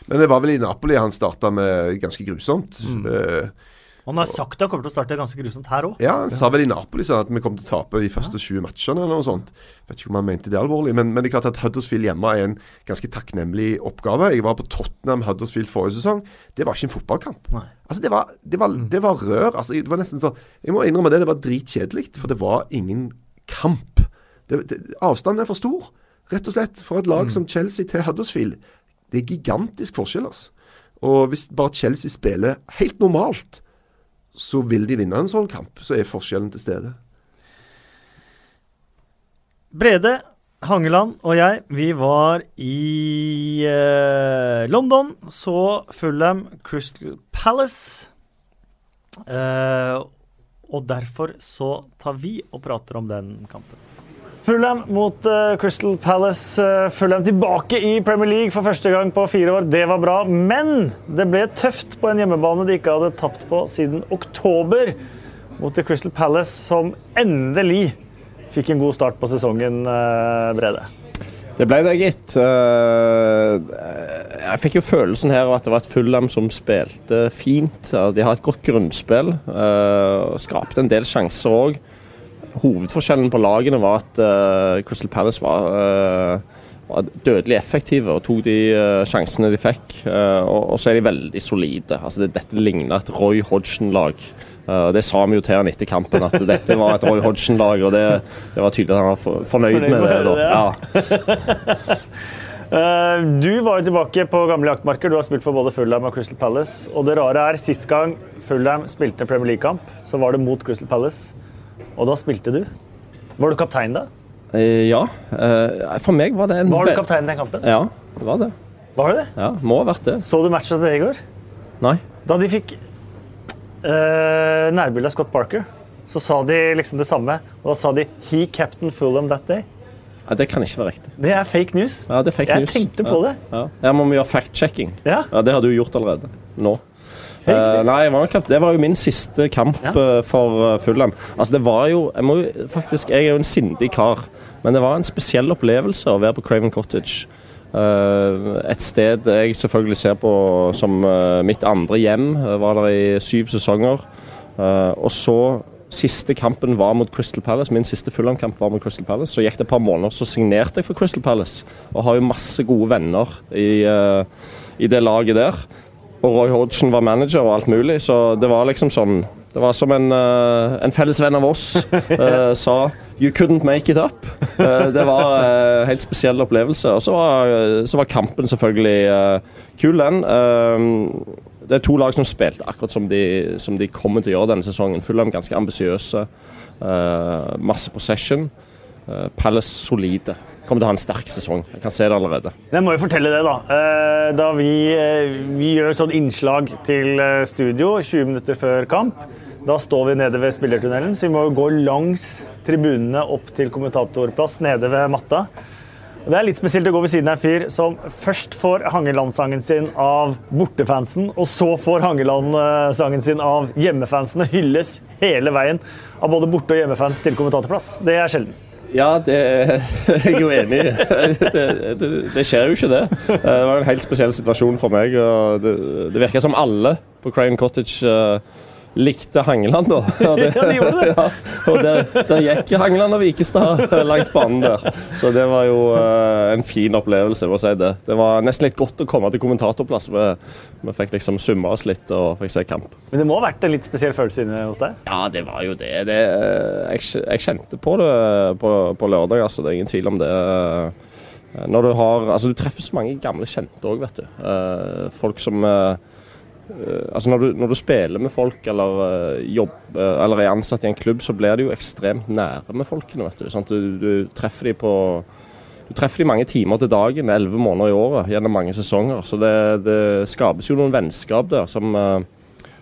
Men det var vel i Napoli han starta med ganske grusomt. Mm. Uh, Han har sagt han kommer til å starte ganske grusomt her òg. ja, han sa vel i Napoli sånn at vi kom til å tape de første 20 matchene eller noe sånt. Vet ikke om han mente det alvorlig, men, men det er klart at Huddersfield hjemme er en ganske takknemlig oppgave. Jeg var på Tottenham Huddersfield forrige sesong. Det var ikke en fotballkamp. Nei. Altså, det var, det var, det var rør. Altså, det var nesten sånn Jeg må innrømme det, det var dritkjedelig, for det var ingen kamp. Det, det, avstanden er for stor, rett og slett. For et lag som Chelsea til Huddersfield. Det er gigantisk forskjell, altså. Og hvis bare Chelsea spiller helt normalt, så vil de vinne en sånn kamp. Så er forskjellen til stede. Brede Hangeland og jeg, vi var i eh, London, så Fulham Crystal Palace. Eh, og derfor så tar vi og prater om den kampen. Fulham mot uh, Crystal Palace. Uh, Fulham tilbake i Premier League for første gang på fire år. Det var bra. Men det ble tøft på en hjemmebane de ikke hadde tapt på siden oktober. Mot The Crystal Palace, som endelig fikk en god start på sesongen, uh, Brede. Det ble det, gitt. Jeg fikk jo følelsen her av at det var et Fulham som spilte fint. De har et godt grunnspill. Skapte en del sjanser òg hovedforskjellen på lagene var at uh, Crystal Palace var, uh, var, dødelig effektive og tok de uh, sjansene de fikk. Og, så er de veldig solide. Altså, det, dette ligner et Roy Hodgson-lag. det sa vi jo til han etter kampen, at dette var et Roy Hodgson-lag. Og det, det, var tydelig at han var for, fornøyd, fornøyd, med det. da. Ja. [LAUGHS] du var jo tilbake på gamle jaktmarker. Du har spilt for både Fulham og Crystal Palace. Og det rare er, sist gang Fulham spilte Premier League-kamp, så var det mot Crystal Palace. Og da spilte du. Var du kaptein da? Eh, ja. Eh, for meg var det en Var du kaptein i den kampen? Ja, det var det. Var det det? Ja, Må ha vært det. Så du matchet til det i går? Nei. Da de fikk uh, nærbilde av Scott Parker, så sa de liksom det samme. Og da sa de 'He captain Fulham that day'. Ja, Det kan ikke være riktig. Det er fake news. Ja, det er fake jeg news. tenkte på ja. det. Ja. Her må vi gjøre fact-checking. Ja. ja. Det har du gjort allerede. Nå. Uh, nei, det var jo min siste kamp ja. uh, for uh, Fulham. Altså, det var jo jeg, jo faktisk, jeg er jo en sindig kar, men det var en spesiell opplevelse å være på Craven Cottage. et sted jeg selvfølgelig ser på som mitt andre hjem. Jeg var der i syv sesonger. og så Siste kampen var mot Crystal Palace. Min siste Fulham-kamp var mot Crystal Palace. Så gikk det et par måneder, så signerte jeg for Crystal Palace. Og har jo masse gode venner i, i det laget der. Og Roy Hodgson var manager og alt mulig, så det var liksom sånn Det var som en, uh, en felles venn av oss uh, [LAUGHS] sa You couldn't make it up. Uh, det var en helt spesiell opplevelse. Og så var, så var kampen selvfølgelig kul, den. det er to lag som spilte akkurat som de, som de kommer til å gjøre denne sesongen. Fulham ganske ambisiøse. masse possession. Palace solide kommer til å ha en sterk sesong. Jeg kan se det allerede. Jeg må jo fortelle det, da. Eh, da vi, eh, vi gjør sånn innslag til eh, studio 20 minutter før kamp. Da står vi nede ved spillertunnelen, så vi må gå langs tribunene opp til kommentatorplass nede ved matta. Det er litt spesielt å gå ved siden av en fyr som først får Hangeland-sangen sin av bortefansen, og så får Hangeland-sangen sin av hjemmefansen og hylles hele veien av både borte- og hjemmefans til kommentatorplass. Det er sjelden. Ja, det er jeg jo enig i. Det, det, det, skjer jo ikke det. Det var en helt spesiell situasjon for meg. og Det, det virker som alle på Crane Cottage uh, likte Hangeland, da. [LAUGHS] Ja, det, ja, de gjorde det. [LAUGHS] Ja, og der, der, gikk Hangeland og Vikestad langs banen der. Så det var jo uh, en fin opplevelse, må si det. Det var nesten litt godt å komme til kommentatorplass. Vi, vi fikk liksom summa oss litt og fikk se kamp. Men det må ha vært en litt spesiell følelse inne hos deg? Ja, det var jo det. det jeg, jeg, kjente på det på, på lørdag, altså. Det er ingen tvil om det. Når du har Altså, du treffer så mange gamle kjente òg, vet du. Folk som uh, Eh, altså når du, når du, spiller med folk eller, jobber, uh, eller er ansatt i en klubb, så blir du jo ekstremt nære med folkene. vet Du, sånn du, du treffer dem på du treffer de mange timer til dagen, elleve måneder i året gjennom mange sesonger. Så det, det skapes jo noen vennskap der som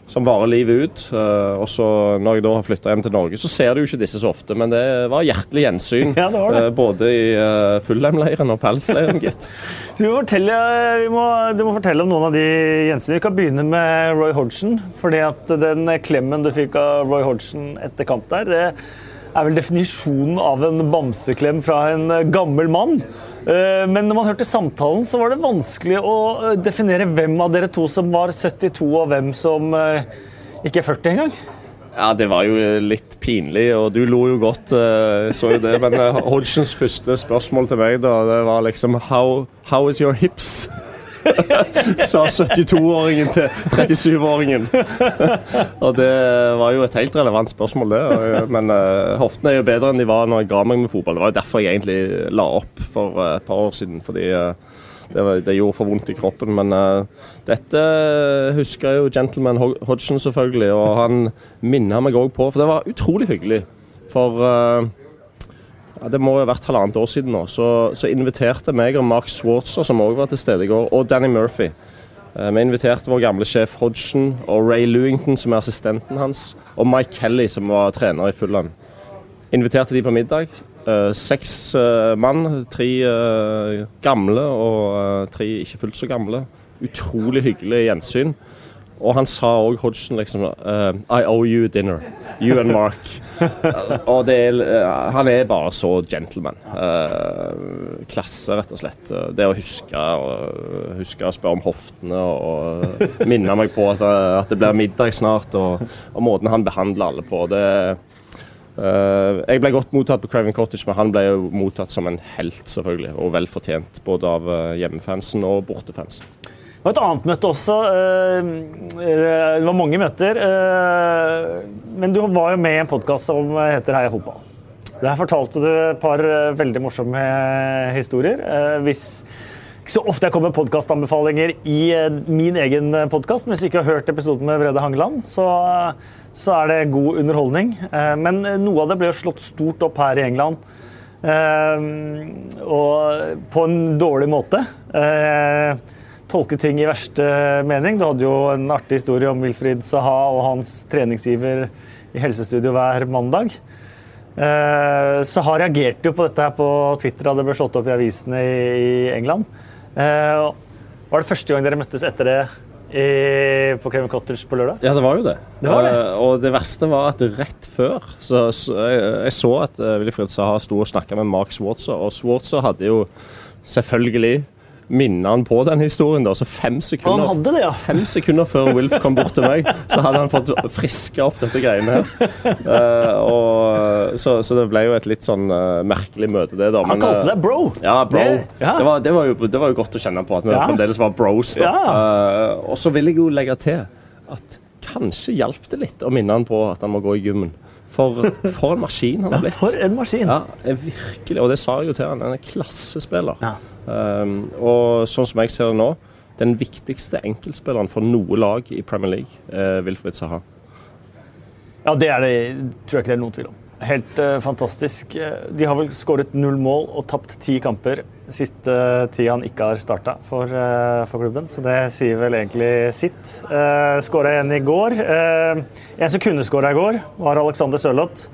som varer livet ut. Uh, og så Når jeg da har flytta hjem til Norge, så ser du jo ikke disse så ofte. Men det var hjertelig gjensyn. [LAUGHS] Ja, det det. Uh, både i uh, Fullheim-leiren og Pelsleiren, gitt. [LAUGHS] du, må fortelle, må, du må fortelle om noen av de gjensynene. Vi kan begynne med Roy Hodgson. fordi at den klemmen du fikk av Roy Hodgson etter kamp der, det er vel definisjonen av en bamseklem fra en gammel mann. Eh, men når man hørte samtalen, så var det vanskelig å eh, definere hvem av dere to som var 72, og hvem som eh, ikke er 40 engang. Ja, det var jo litt pinlig, og du lo jo godt, så jo det. Men Hodgsons første spørsmål til meg da, det var liksom How, how is your hips? [LAUGHS] Sa 72-åringen til 37-åringen. [LAUGHS] og det var jo et helt relevant spørsmål, det. Men uh, hoftene er jo bedre enn de var når jeg ga meg med fotball. Det var jo derfor jeg egentlig la opp for uh, et par år siden. fordi uh, det, var, det, gjorde for vondt i kroppen. Men uh, dette husker jo gentleman Hodgson selvfølgelig, og han minna meg òg på, for det var utrolig hyggelig. For uh, det må jo ha vært halvannet år siden nå, så, så inviterte meg og Mark Swartzer, som òg var til stede i går, og Danny Murphy. Eh, vi inviterte vår gamle sjef Hodgson og Ray Lewington, som er assistenten hans, og Mike Kelly, som var trener i Fulham. Inviterte de på middag. Uh, seks uh, mann, tre gamle og tre ikke fullt så gamle. Utrolig hyggelig gjensyn. Og han sa òg Hodgson liksom I owe you dinner. You and Mark. [LAUGHS] og det er, han er bare så gentleman. klasse, rett og slett. Det å huske, og, huske å spørre om hoftene og minne meg på at, at det blir middag snart, og, og måten han behandler alle på. det Uh, jeg ble godt mottatt på Craven Cottage, men han ble jo mottatt som en helt, selvfølgelig. Og vel fortjent, både av hjemmefansen og bortefansen. Var et annet møte også. Uh, det var mange møter. Men du var jo med i en podkast som heter Heia fotball. Der fortalte du et par veldig morsomme historier. Hvis ikke så ofte jeg kommer med podkastanbefalinger i min egen podkast, men hvis du ikke har hørt episoden med Brede Hangeland, så så er det god underholdning. Eh, men noe av det ble jo slått stort opp her i England. Eh, og på en dårlig måte. Eh, tolke ting i verste mening. Du hadde jo en artig historie om Wilfrid Saha og hans treningsgiver i helsestudio hver mandag. Saha reagerte jo på dette her på Twitter da det ble slått opp i avisene i England. Var det første gang dere møttes etter det i, på Kevin Cottage på lørdag? Ja, det var jo det. det, var det. Eh, og det verste var at rett før så, så jeg, jeg, så at Wilfrid Saha sto og snakka med Mark Swartzer, og Swartzer hadde jo selvfølgelig minne han på den historien. da, så fem sekunder, det, ja. fem sekunder før Wilf kom bort til meg, så hadde han fått friska opp dette greiene her. Uh, og, så, så, det ble jo et litt sånn uh, merkelig møte, det. da. Men, han kalte uh, deg bro. Ja, bro. Det, ja. Det, var, det, var jo, det, var, jo, godt å kjenne på at vi ja. fremdeles var bros. da. Ja. og så vil jeg jo legge til at kanskje hjalp det litt å minne han på at han må gå i gymmen. For, for en maskin han har blitt. for en maskin. Ja, virkelig. Og det sa jeg jo til han. Han er klassespiller. Ja. Um, og sånn som jeg ser det nå, den viktigste enkeltspilleren for noe lag i Premier League er Wilfried Saha. Ja, det er det, tror jeg ikke det er noen tvil om. Helt uh, fantastisk. De har vel skåret null mål og tapt ti kamper siste uh, tida han ikke har starta for, uh, for, klubben, så det sier vel egentlig sitt. Uh, skåra igjen i går. En som kunne skåra i går, var Alexander Sørloth.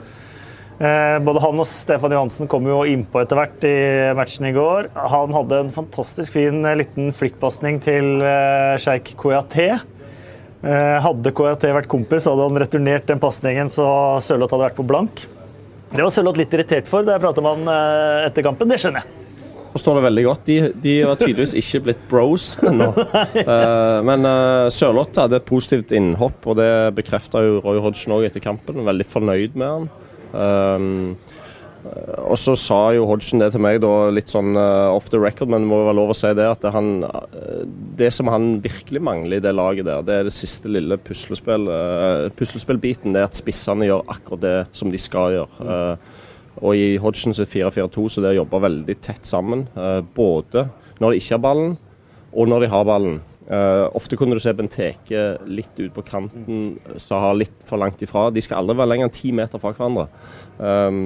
Eh, både han og Stefan Johansen kom jo innpå etter hvert i matchen i går. Han hadde en fantastisk fin eh, liten flikkpasning til eh, sjeik Koyaté. Hadde Koyaté vært kompis, hadde han returnert den pasningen så Sørloth hadde vært på blank. Det var Sørloth litt irritert for da jeg man med han etter kampen. Det skjønner jeg. Forstår det veldig godt. De, de var tydeligvis ikke blitt bros ennå. [LAUGHS] men Sørloth hadde et positivt innhopp, og det bekrefta Roy Hodgson òg etter kampen. Veldig fornøyd med han. Um, og så sa jo Hodgson det til meg, da, litt sånn uh, off the record, men det må jo være lov å si det, at det, han, uh, det som han virkelig mangler i det laget der, det er det siste lille puslespill, uh, puslespillbiten. Det er at spissene gjør akkurat det som de skal gjøre. og i Hodgsons 4-4-2 så det å jobbe veldig tett sammen, både når de ikke har ballen, og når de har ballen. Uh, ofte kunne du se Benteke litt ut på kanten, Saha litt for langt ifra. De skal aldri være lenger enn ti meter fra hverandre. Um,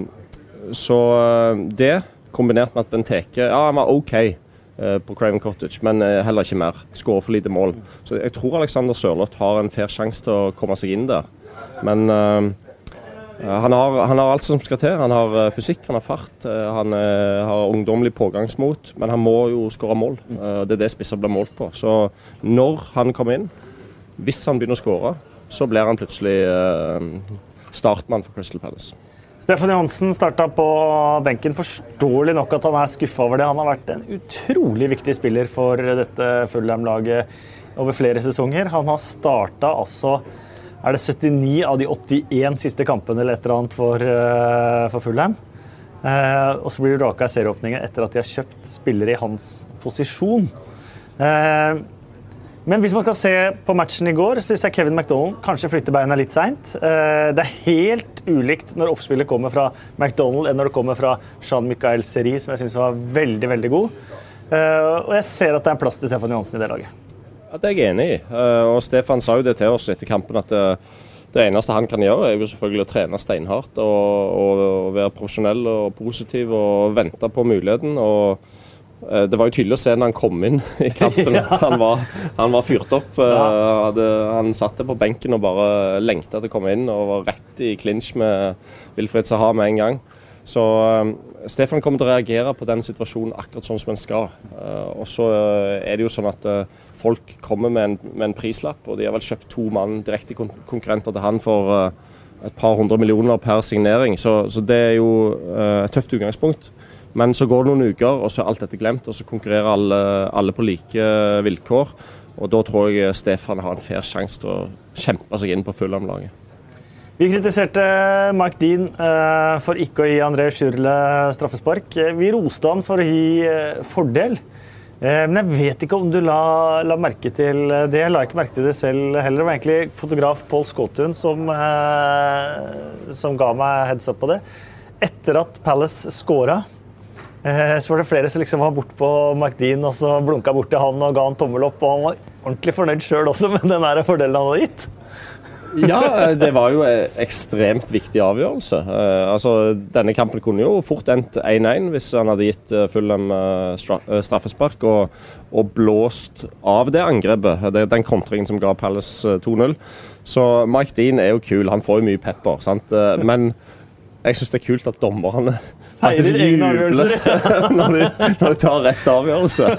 så uh, det, kombinert med at Benteke Ja, han var OK uh, på Craven Cottage, men heller ikke mer. Skårer for lite mål. Så jeg tror Alexander Sørloth har en fair sjanse til å komme seg inn der. Men han har, han har, alt som skal til. Han har eh, fysikk, han har fart, eh, han eh, har ungdommelig pågangsmot. Men han må jo skåre mål. Det er det spisser blir målt på. Så når han kommer inn, hvis han begynner å skåre, så blir han plutselig startmann for Crystal Palace. Stefan Johansen starta på benken. Forståelig nok at han er skuffa over det. Han har vært en utrolig viktig spiller for dette Fulham-laget over flere sesonger. Han har starta altså er det 79 av de 81 siste kampene eller et eller annet for, uh, for Fulham. Uh, og så blir det raka i serieåpningen etter at de har kjøpt spillere i hans posisjon. Uh, men hvis man skal se på matchen i går, syns jeg Kevin McDonald kanskje flytter beina litt seint. Det er helt ulikt når oppspillet kommer fra McDonald enn når det kommer fra Jean-Michael Seri, som jeg syns var veldig, veldig god. Og jeg ser at det er en plass til Stefan Johansen i det laget. Ja, Det er jeg enig i. Eh, og Stefan sa jo det til oss etter kampen at det, eh, det eneste han kan gjøre, er jo selvfølgelig å trene steinhardt og, og, være profesjonell og positiv og vente på muligheten. og eh, det var jo tydelig å se når han kom inn [LAUGHS] i kampen at han var, han var fyrt opp. Hadde, han satt der på benken og bare lengta til å komme inn og var rett i clinch med Wilfred Saha med en gang. Så Stefan kommer til å reagere på den situasjonen akkurat sånn som en skal. Uh, og så uh, er det jo sånn at folk kommer med en, med en, prislapp, og de har vel kjøpt to mann direkte konkurrenter til han for et par hundre millioner per signering. Så, så det er jo et tøft utgangspunkt. Men så går det noen uker, og så er alt dette glemt, og så konkurrerer alle, alle på like vilkår. Og da tror jeg Stefan har en fair sjanse til å kjempe seg inn på Fulham-laget. Vi kritiserte Mike Dean uh, for ikke å gi André Schürle straffespark. Vi roste han for å gi uh, fordel. Uh, men jeg vet ikke om du la, la, merke til det. Jeg la ikke merke til det selv heller. Det var egentlig fotograf Paul Skåtun som, som ga meg heads up på det. Etter at Palace scora Eh, så var det flere som liksom var bort på McDean og så blunka bort til han og ga han tommel opp. Og han var ordentlig fornøyd sjøl også med den fordelen han hadde gitt. Ja, det var jo en ekstremt viktig avgjørelse. Uh, altså, denne kampen kunne jo fort endt 1-1 hvis han hadde gitt uh, Fulham uh, straffespark og, og, blåst av det angrepet. Det den kontringen som ga Palace 2-0. Så Mike Dean er jo kul, han får jo mye pepper. sant? men jeg syns det er kult at dommerne faktisk avgjørelser. [LAUGHS] når, de, når de tar rett avgjørelse.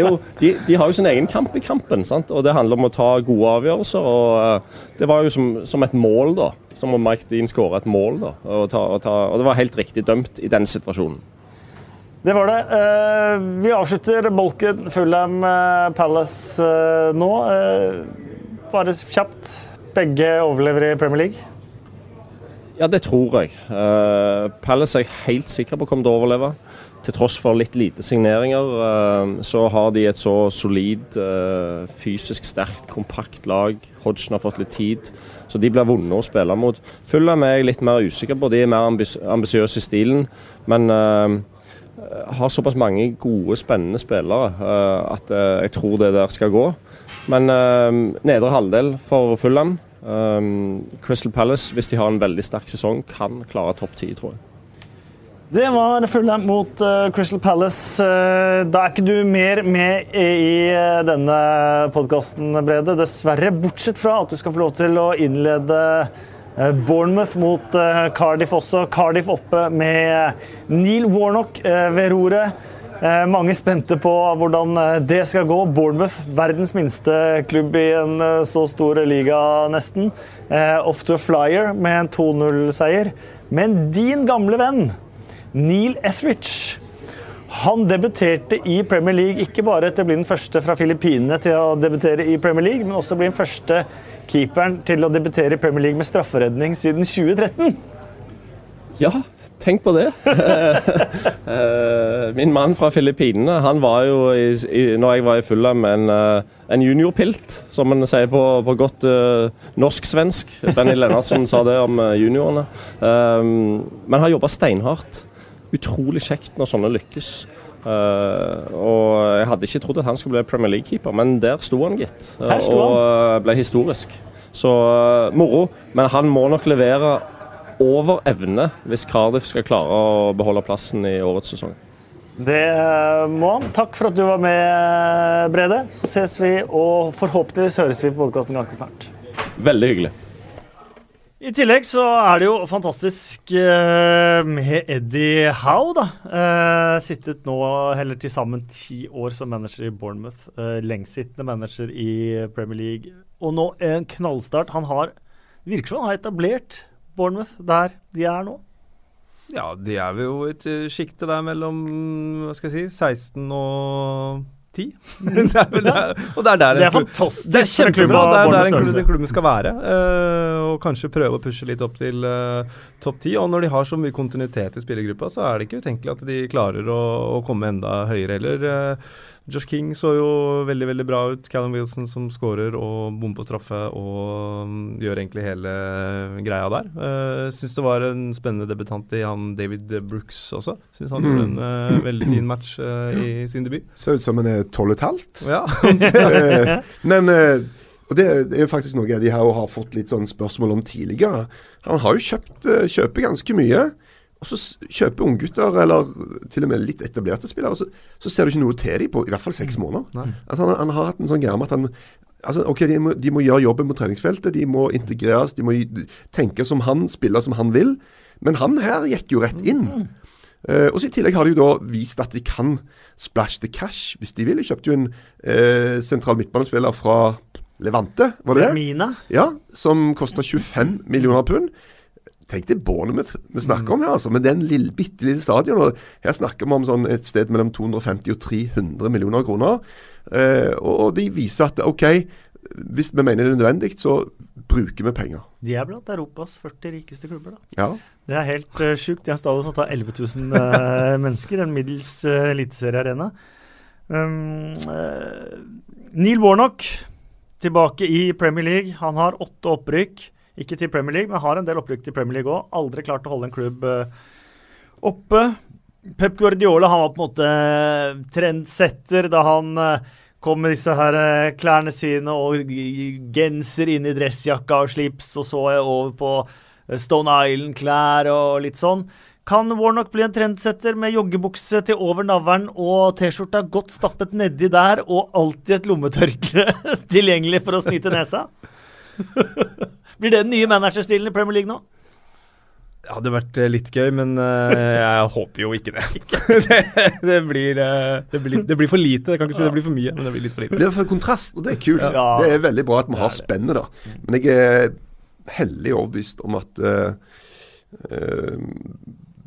Jo, de, de, har jo sin egen kamp i kampen, sant? og det handler om å ta gode avgjørelser. og uh, Det var jo som, som, et mål, da. Som om Mike Dean skåra et mål. da, og, ta, og, ta, og, det var helt riktig dømt i den situasjonen. Det var det. Uh, vi avslutter bolken Fulham uh, Palace nå. bare kjapt. Begge overlever i Premier League. Ja, det tror jeg. Uh, Palace er helt sikker på kommer til å overleve. Til tross for litt lite signeringer, uh, så har de et så solid, uh, fysisk sterkt, kompakt lag. Hodgson har fått litt tid, så de blir vonde å spille mot. Fulham er jeg litt mer usikker på. De er mer ambis ambisiøse i stilen, men har såpass mange gode, spennende spillere at jeg tror det der skal gå. Men nedre halvdel for Fulham Um, Crystal Palace, hvis de har en veldig sterk sesong, kan klare topp ti, tror jeg. Det var Fulham mot uh, Crystal Palace. Uh, da er ikke du mer med i uh, denne podkasten, Brede. Dessverre, bortsett fra at du skal få lov til å innlede Bournemouth mot Cardiff også. Cardiff oppe med Neil Warnock ved roret. Eh, mange spente på hvordan eh, det skal gå. Bournemouth, verdens minste klubb i en eh, så stor liga, nesten. Off to a flyer med en 2-0-seier. Men din gamle venn Neil Etheridge han debuterte i Premier League ikke bare til å bli den første fra Filippinene til å debutere i Premier League, men også bli den første keeperen til å debutere i Premier League med strafferedning siden 2013. Ja, tenk på det. [LAUGHS] Eh, min mann fra Filippinene, han var jo i, i, når jeg var i Fulham, en, eh, en juniorpilt, som man sier på, på godt uh, norsk-svensk. Benny Lennartsen sa det om juniorene. Um, men har jobba steinhardt. Utrolig kjekt når sånne lykkes. Uh, og jeg hadde ikke trodd at han skulle bli Premier League-keeper, men der sto han, gitt. Uh, og ble historisk. Så uh, moro. Men han må nok levere over evne hvis Cardiff skal klare å beholde plassen i årets sesong. Det må han. Takk for at du var med, Brede. Så ses vi, og forhåpentligvis høres vi på podkasten ganske snart. Veldig hyggelig. I tillegg så er det jo fantastisk med Eddie Howe, da. Sittet nå heller til sammen ti år som manager i Bournemouth. Lengstsittende manager i Premier League. Og nå en knallstart. Han har virker som han har etablert Bournemouth, der de er nå? Ja, de er jo et uh, sjikte der mellom hva skal jeg si, 16 og 10. [LAUGHS] det er vel, det er, og det er der det er fantastisk. Det er kjempebra. Det er der en, den klubben skal være. Uh, og kanskje prøve å pushe litt opp til uh, topp 10. Og når de har så mye kontinuitet i spillergruppa, så er det ikke utenkelig at de klarer å, å komme enda høyere heller. Uh, Josh King så jo veldig veldig bra ut. Callum Wilson som skårer og bom på straffe og um, gjør egentlig hele greia der. Uh, Syns det var en spennende debutant i han David Brooks også. Syns han mm. gjorde en uh, veldig fin match [CLEARS THROAT] uh, i sin debut. Ser ut som han er tolv og et halvt. Ja. [LAUGHS] Men og det, er faktisk noe de her har fått litt sånn spørsmål om tidligere. Han har jo kjøpt kjøper ganske mye. Og så kjøper unggutter, eller til og med litt etablerte spillere, så, så ser du ikke noe til dem på i hvert fall seks mm. måneder. Altså han, han, har hatt en sånn greie med at han altså ok, de må, de må, gjøre jobben på treningsfeltet, de må integreres, de må tenke som han, spille som han vil. Men han her gikk jo rett inn. Eh, og så I tillegg har de jo da vist at de kan splash the cash hvis de vil. De kjøpte jo en uh, sentral midtbanespiller fra Levante, var det det? Mina. Ja, som kosta 25 millioner pund. Tenk det Bournemouth vi snakker om her, altså. Men det er en lille, bitte lille stadion. Her snakker vi om sånn et sted mellom 250 og 300 millioner kroner. Eh, og, og de viser at OK, hvis vi mener det er nødvendig, så bruker vi penger. De er blant Europas 40 rikeste klubber, da. Ja. Det er helt uh, sjukt. De har en stadion som tar 11 000 uh, mennesker. En middels uh, eliteseriearena. Um, uh, Neil Warnock tilbake i Premier League. Han har åtte opprykk. Ikke til Premier League, men har en del opprykk til Premier League òg. Aldri klart å holde en klubb uh, oppe. Pep Guardiola han var på en måte trendsetter da han uh, kom med disse her klærne sine og genser inn i dressjakka og slips, og så jeg over på Stone Island-klær og litt sånn. Kan Warnock bli en trendsetter med joggebukse til over navlen og T-skjorta godt stappet nedi der og alltid et lommetørkle [LAUGHS] tilgjengelig for å snyte nesa? [LAUGHS] Blir det den nye managerstilen i Premier League nå? Det hadde vært eh, litt gøy, men uh, jeg håper jo ikke det. [LAUGHS] det, det, blir, uh, det, blir, det, blir, for lite. Jeg kan ikke si det blir for mye, men det blir litt for lite. Det blir for kontrast, og det er kult. Ja. Det er veldig bra at vi har spennet, da. Men jeg er hellig overbevist om at uh,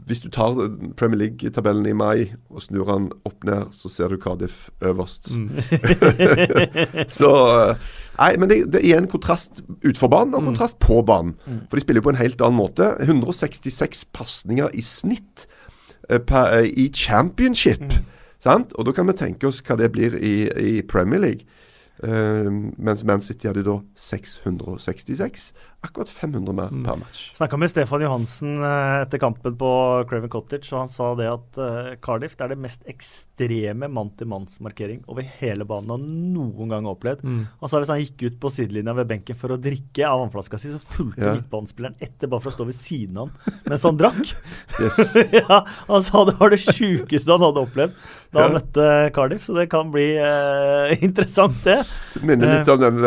hvis du tar Premier League-tabellen i mai og snur den opp ned, så ser du Cardiff øverst. Mm. [LAUGHS] så Nei, men det, det, er en kontrast utenfor banen og mm. kontrast på banen. Mm. For de spiller jo på en helt annen måte. 166 pasninger i snitt uh, per, uh, i championship. Mm. Sant? Og da kan vi tenke oss hva det blir i, i Premier League. Uh, mens Man City hadde da 666 akkurat 500 mer mm. per match. Snakka med Stefan Johansen uh, etter kampen på Craven Cottage, og han sa det at uh, Cardiff det er det mest ekstreme mann-til-manns-markering over hele banen han noen gang har opplevd. Mm. Han sa hvis han gikk ut på sidelinja ved benken for å drikke av vannflaska si, så fulgte ja. midtbanespilleren etter bare for å stå ved siden av han mens han drakk. [LAUGHS] [LAUGHS] ja, han sa det var det sjukeste han hadde opplevd da ja. han møtte Cardiff, så det kan bli uh, [LAUGHS] interessant, det. Det minner litt om den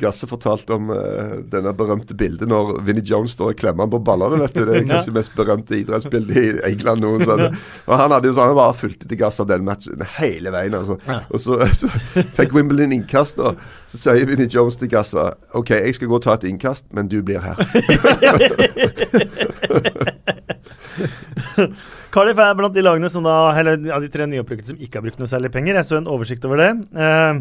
Gasse fortalte om denne berømte bildet når Vinnie Jones står og klemmer på ballene. vet du. Det er [LAUGHS] kanskje det mest berømte idrettsbildet i England noensinne. Og han hadde jo sånn, han bare fulgte til gass av den matchen hele veien. altså. Og så, [LAUGHS] så fikk Wimbledon innkast, og så sier Vinnie Jones til Gasse OK, jeg skal gå og ta et innkast, men du blir her. [LAUGHS] Cardiff er blant de lagene som da, eller ja, de tre nyopprykkede som ikke har brukt noe særlig penger. Jeg så en oversikt over det. Uh,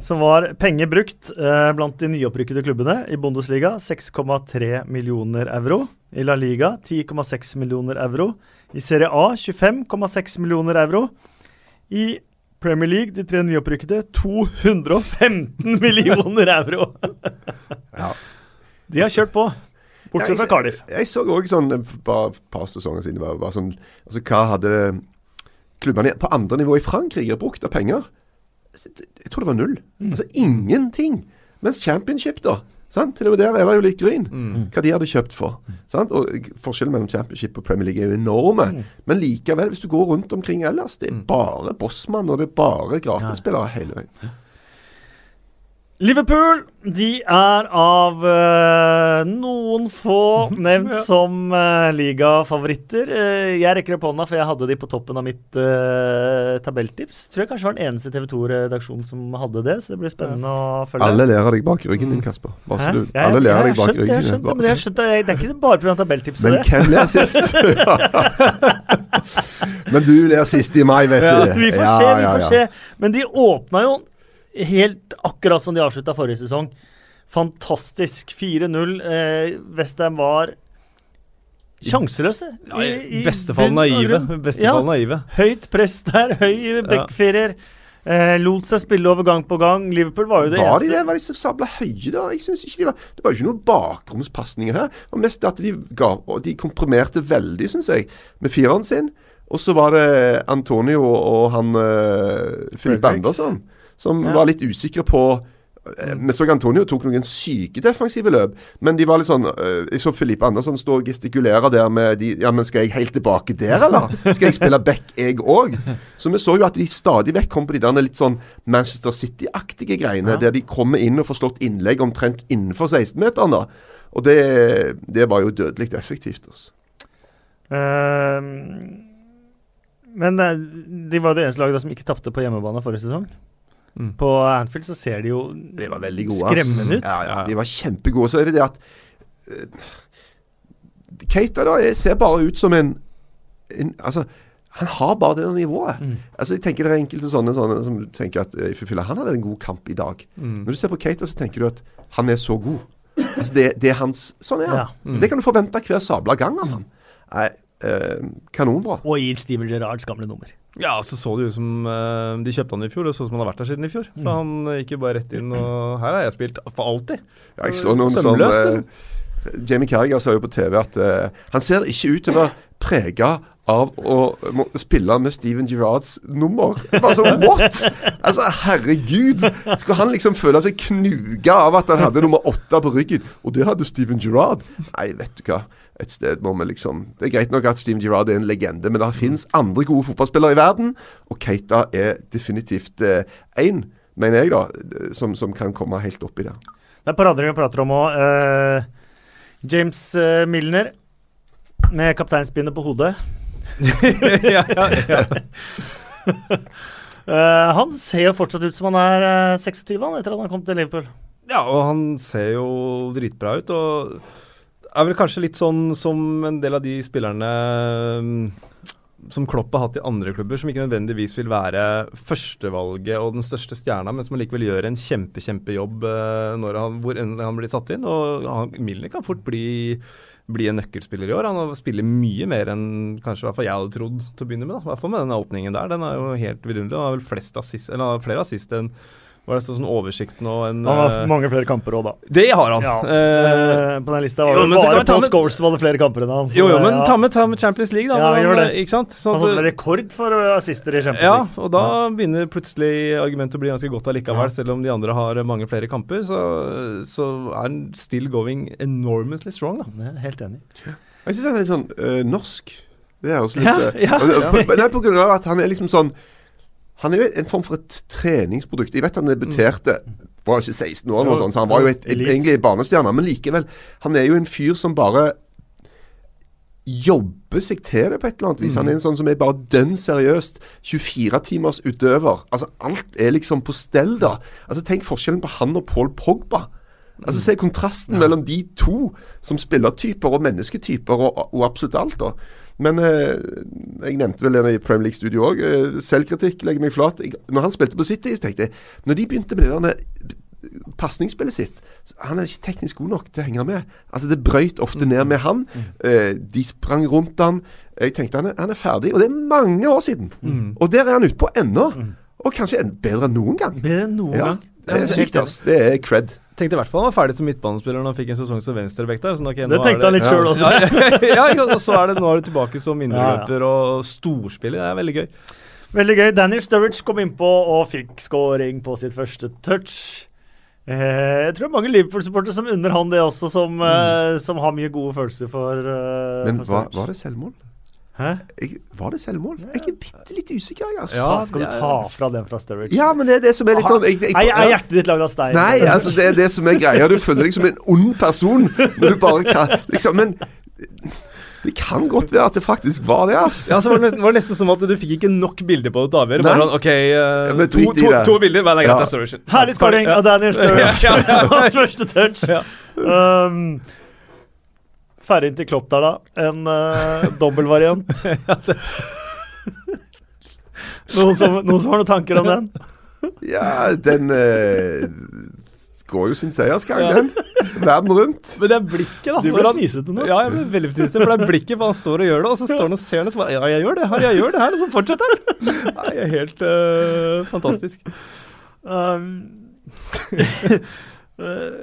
som var penger brukt eh, blant de nyopprykkede klubbene. I Bundesliga 6,3 millioner euro. I La Liga 10,6 millioner euro. I Serie A 25,6 millioner euro. I Premier League, de tre nyopprykkede, 215 [LAUGHS] millioner euro! [LAUGHS] ja. De har kjørt på. Bortsett fra Cardiff. Jeg, jeg, så òg sånn bare et par sesonger siden var, var sånn, altså Hva hadde klubbene på andre nivå i Frankrike brukt av penger? Jeg tror det var null. Mm. Altså ingenting. Mens Championship, da sant? Til og med der er det jo litt gryn. Mm. Hva de hadde kjøpt for. Sant? Og Forskjellen mellom Championship og Premier League er jo enorme. Mm. Men likevel, hvis du går rundt omkring ellers, det er mm. bare Bossmann og det er bare gratisspillere hele veien. Liverpool de er av uh, noen få [LAUGHS] nevnt ja. som uh, ligafavoritter. Uh, jeg rekker opp hånda, for jeg hadde de på toppen av mitt uh, tabelltips. Tror jeg kanskje var den eneste TV 2-redaksjonen som hadde det, så det blir spennende ja. å følge. Alle ler av deg bak ryggen din, Kasper. Du, ja, alle ler av deg bak ryggen. Jeg skjønte, men jeg skjønte, det er ikke bare pga. tabelltipset. Men hvem ler sist? [LAUGHS] [LAUGHS] men du ler sist i mai, vet du. Vi får se, vi får se. Men de åpna jo helt akkurat som de avslutta forrige sesong. Fantastisk. 4-0. Eh, Westham var sjanseløse. I, i, fall naive. Beste ja, naive. Høyt press der, [LAUGHS] høy backfirer. Eh, lot seg spille over gang på gang. Liverpool var jo det var de det? Var de så sabla høye, da? Jeg synes ikke de var Det var jo ikke noen bakromspasninger her. Det var mest at de ga De komprimerte veldig, syns jeg, med fireren sin. Og så var det Antonio og han uh, Philip Andersson som ja. var litt usikre på eh, vi så Antonio tok noen syke defensive løp, men de var litt sånn uh, Jeg så Filippe Andersson stå og gestikulere der med de Ja, men skal jeg helt tilbake der, eller? Skal jeg spille back, jeg òg? Så vi så jo at de stadig vekk kom på de der litt sånn Manchester City-aktige greiene, ja. der de kommer inn og får slått innlegg omtrent innenfor 16-meteren. da Og det, det, var jo dødelig effektivt. altså. Eh, men eh, de var det eneste laget som ikke tapte på hjemmebane forrige sesong. Mm. På Anfield så ser de jo De var veldig gode. ass. skremmende ut. Ja, ja, de var kjempegode. Så er det det at uh, Keita da er, ser bare ut som en, en Altså, han har bare det nivået. Mm. Altså, jeg tenker Det er enkelte sånne, sånne som tenker at uh, han hadde en god kamp i dag. Mm. Når du ser på Keita, så tenker du at han er så god. Altså, det, det er hans Sånn er han. Ja. Mm. Det kan du forvente hver sabla gang av han. Nei, uh, kanonbra. Og i Steven Gerrards gamle nummer. Ja, så så det ut som eh, De kjøpte han i fjor, det så ut som han har vært der siden i fjor. For han eh, gikk jo bare rett inn, og her har jeg spilt for alltid. Ja, jeg så noen som Sømløst, eh, Jamie Carragher sa jo på TV at eh, han ser ikke ut til å være prega av å spille med Steven Gerrards nummer. Bare sånn, what?! Altså, herregud! Skulle han liksom føle seg knuga av at han hadde nummer åtte på ryggen? Og det hadde Steven Gerrard. Nei, vet du hva. Et sted må vi liksom Det er greit nok at Steve Girard er en legende, men det finnes andre gode fotballspillere i verden, og Keita er definitivt én, mener jeg, da, som, som kan komme helt oppi der. Det er parader vi prater om òg. James eh, Milner med kapteinspinnet på hodet. [LAUGHS] ja, ja, ja. uh, [LAUGHS] han ser jo fortsatt ut som han er eh, 26 han, etter at han kom til Liverpool. ja, og han ser jo dritbra ut. Og er vel kanskje litt sånn som en del av de spillerne mm, som Klopp har hatt i andre klubber, som ikke nødvendigvis vil være førstevalget og den største stjerna, men som allikevel gjør en kjempe, kjempejobb eh, når han, hvor enn han blir satt inn. Og han, Milner kan fort bli, bli en nøkkelspiller i år. Han spiller mye mer enn kanskje jeg hadde trodd til å begynne med. I hvert fall med denne åpningen der. Den er jo helt vidunderlig. Han har vel assist, flere assist enn Var det sånn oversikt nå en Han har eh, mange flere kamper òg, da. Det har han. Ja, Eh, på den lista var jo, bare Paul med- Scholes som hadde flere kamper enn han. så jo, jo, men ja. ta med, ta med Champions League, da. Ja, han, gjør det. eh, Ikke sant? Sånn Han vel rekord for eh, assister i Champions League. ja, og da begynner plutselig argumentet å bli ganske godt allikevel. Ja. Selv om de andre har mange flere kamper, så, så er han still going enormously strong, da. Jeg er helt enig. Jeg syns han er litt sånn øh, norsk. Det er også litt Ja, ja. på, på- Nei, på grunn av at han er liksom sånn Han er jo en form for et treningsprodukt. Jeg vet han debuterte var ikke 16 år, eller noe sånt, så han var jo et, Leeds. egentlig barnestjerne. Men likevel, han er jo en fyr som bare jobber seg til det på et eller annet vis. Han er en sånn som er bare dønn seriøst 24-timers utøver. Altså Alt er liksom på stell, da. Altså Tenk forskjellen på han og Paul Pogba. Altså Se kontrasten mellom de to som spillertyper og mennesketyper og, og absolutt alt. da Men eh, jeg nevnte vel det i Premier League-studio òg. Eh, selvkritikk legger meg flat. Jeg, når han spilte på City, så tenkte jeg Når de begynte med det pasningsspillet sitt Han er ikke teknisk god nok til å henge med. Altså Det brøyt ofte ned med han. Eh, de sprang rundt han. Jeg tenkte han er, han er ferdig. Og det er mange år siden. Og der er han ute på ennå. Og kanskje bedre enn noen gang. Bedre enn noen Ja, gang. det er sykt, ass. Det er cred. Tenkte i hvert fall han var ferdig som midtbanespiller når han fikk en sesong som venstrebekk der. Sånn, okay, Det nå tenkte er han litt Ja. sjøl også. ja, [LAUGHS] og så er det nå er du tilbake som indreløper og storspiller. Det er veldig gøy. Veldig gøy. Daniel Sturridge kom innpå og fikk scoring på sitt første touch. Eh, jeg tror det er mange Liverpool-supportere som unner han det også, som, eh, som har mye gode følelser for, eh, Men for var, var det selvmål? Hæ? Jeg, var det selvmål? Jeg er bitte litt usikker, jeg, altså. Ja, Skal du ta fra den fra Sturridge? Ja, men det er det som er litt sånn jeg, jeg, Nei, er hjertet ditt lagd av stein? Nei, altså det er det som er greia. Du føler deg som en ond person når du bare kan liksom, Men det kan godt være at det faktisk var det, ass. Ja, så var det, var nesten som at du fikk ikke nok bilder på det til å avgjøre. Bare sånn, ok, uh, ja, to, to, to bilder, men det er greit, Ja. det er. Herlig scoring av Daniel Sturridge. [LAUGHS] Ja, ja, [LAUGHS] ja. Hans første touch. Ja. Um, Ferdig inn til Klopp der, da. En uh, dobbeltvariant. [LAUGHS] noen, som, noen som har noen tanker om den? Ja, den uh, går jo sin seiersgang, den. Verden rundt. Men det er blikket, da. Du ble fnisete nå. Ja, jeg ble veldig fnisete, for det er blikket, for han står og gjør det, og så står han og ser det, og så bare Ja, jeg gjør det her, jeg gjør det her, og så fortsetter han. Nei, jeg er helt uh, fantastisk. Um, [LAUGHS] eh,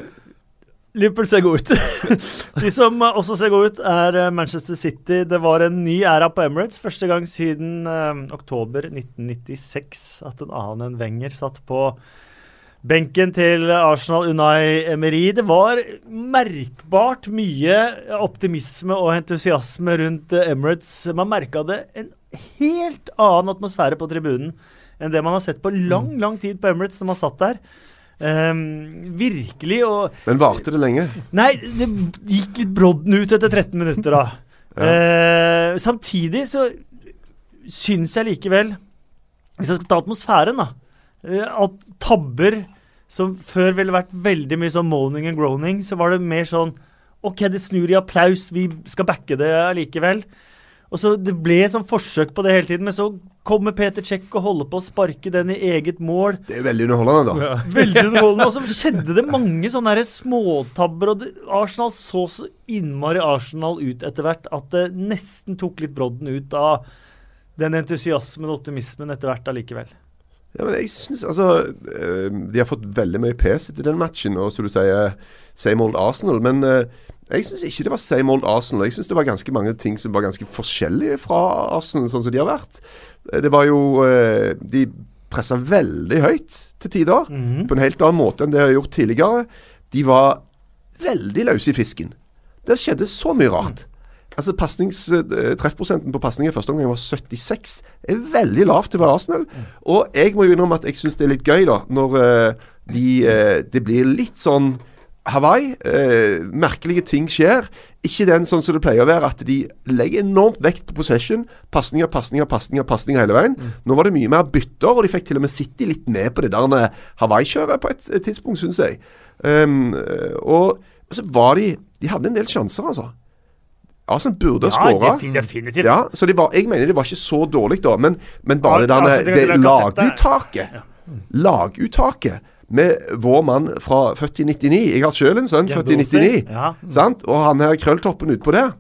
Liverpool ser god ut. [LAUGHS] De som eh, også ser god ut, er eh, Manchester City. Det var en ny æra på Emirates. Første gang siden eh, oktober 1996 at en annen enn Wenger satt på benken til Arsenal Unai Emery. Det var merkbart mye optimisme og entusiasme rundt eh, Emirates. Man merka det en helt annen atmosfære på tribunen enn det man har sett på lang, lang tid på Emirates når man satt der. Ehm, virkelig. Og Men varte det lenge? Nei, det gikk litt brodden ut etter 13 minutter, da. Ja. uh, samtidig så syns jeg likevel, hvis jeg skal ta atmosfæren, da, uh, at tabber som før ville vært veldig mye sånn moaning and groaning, så var det mer sånn OK, det snur i applaus, vi skal backe det allikevel. Og så Det ble sånn forsøk på det hele tiden, men så kommer Peter Czech og holder på å sparke den i eget mål. Det er veldig underholdende, da. [LAUGHS] Veldig underholdende. Og så skjedde det mange sånne her småtabber. og det, Arsenal så så innmari Arsenal ut etter hvert at det nesten tok litt brodden ut av den entusiasmen og optimismen etter hvert allikevel. Ja, men jeg synes, altså eh, De har fått veldig mye pes etter den matchen, og som du sier, same old Arsenal. Men eh, jeg syns ikke det var same old Arsenal. Jeg syns det var ganske mange ting som var ganske forskjellige fra Arsenal, sånn som de har vært. Eh, det var jo eh, De pressa veldig høyt til tider, Mhm. på en helt annen måte enn det de har gjort tidligere. De var veldig løse i fisken. Det skjedde så mye rart. Altså eh, Treffprosenten på pasning i første omgang var 76. Det er veldig lavt til å være Arsenal. Og jeg må jo innrømme at jeg syns det er litt gøy, da, når eh, de, eh, det blir litt sånn Hawaii. Eh, merkelige ting skjer. Ikke den sånn som det pleier å være, at de legger enormt vekt på possession. Pasninger, pasninger, pasninger pasninger hele veien. Nå var det mye mer bytter, og de fikk til og med City litt med på det der Hawaii-kjøret på et, et tidspunkt, syns jeg. Um, og, og så var de De hadde en del sjanser, altså. Arsenal burde ha skåra. defi- definitivt. Ja, så de var, jeg mener det var ikke så dårlig da, men, men bare Ja, altså, det- det, det- det- laguttaket Laguttaket med vår mann fra født i 99 Jeg har sjøl en sønn født i 99. Ja. Sant? Og han her krølltoppen utpå der.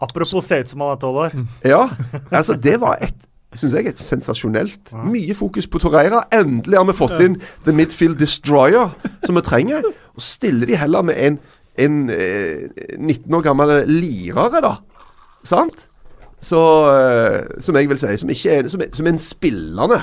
Apropos se ut som han er tolv år. Ja, altså det var et Synes jeg et sensasjonelt. Mye fokus på Torreira. Endelig har vi fått inn The Midfield Destroyer, som vi trenger. Og stiller de heller med en, en eh, 19 år gammel lirere, da. Sant? Så eh, Som jeg vil si. Som, er, som, som en spillende.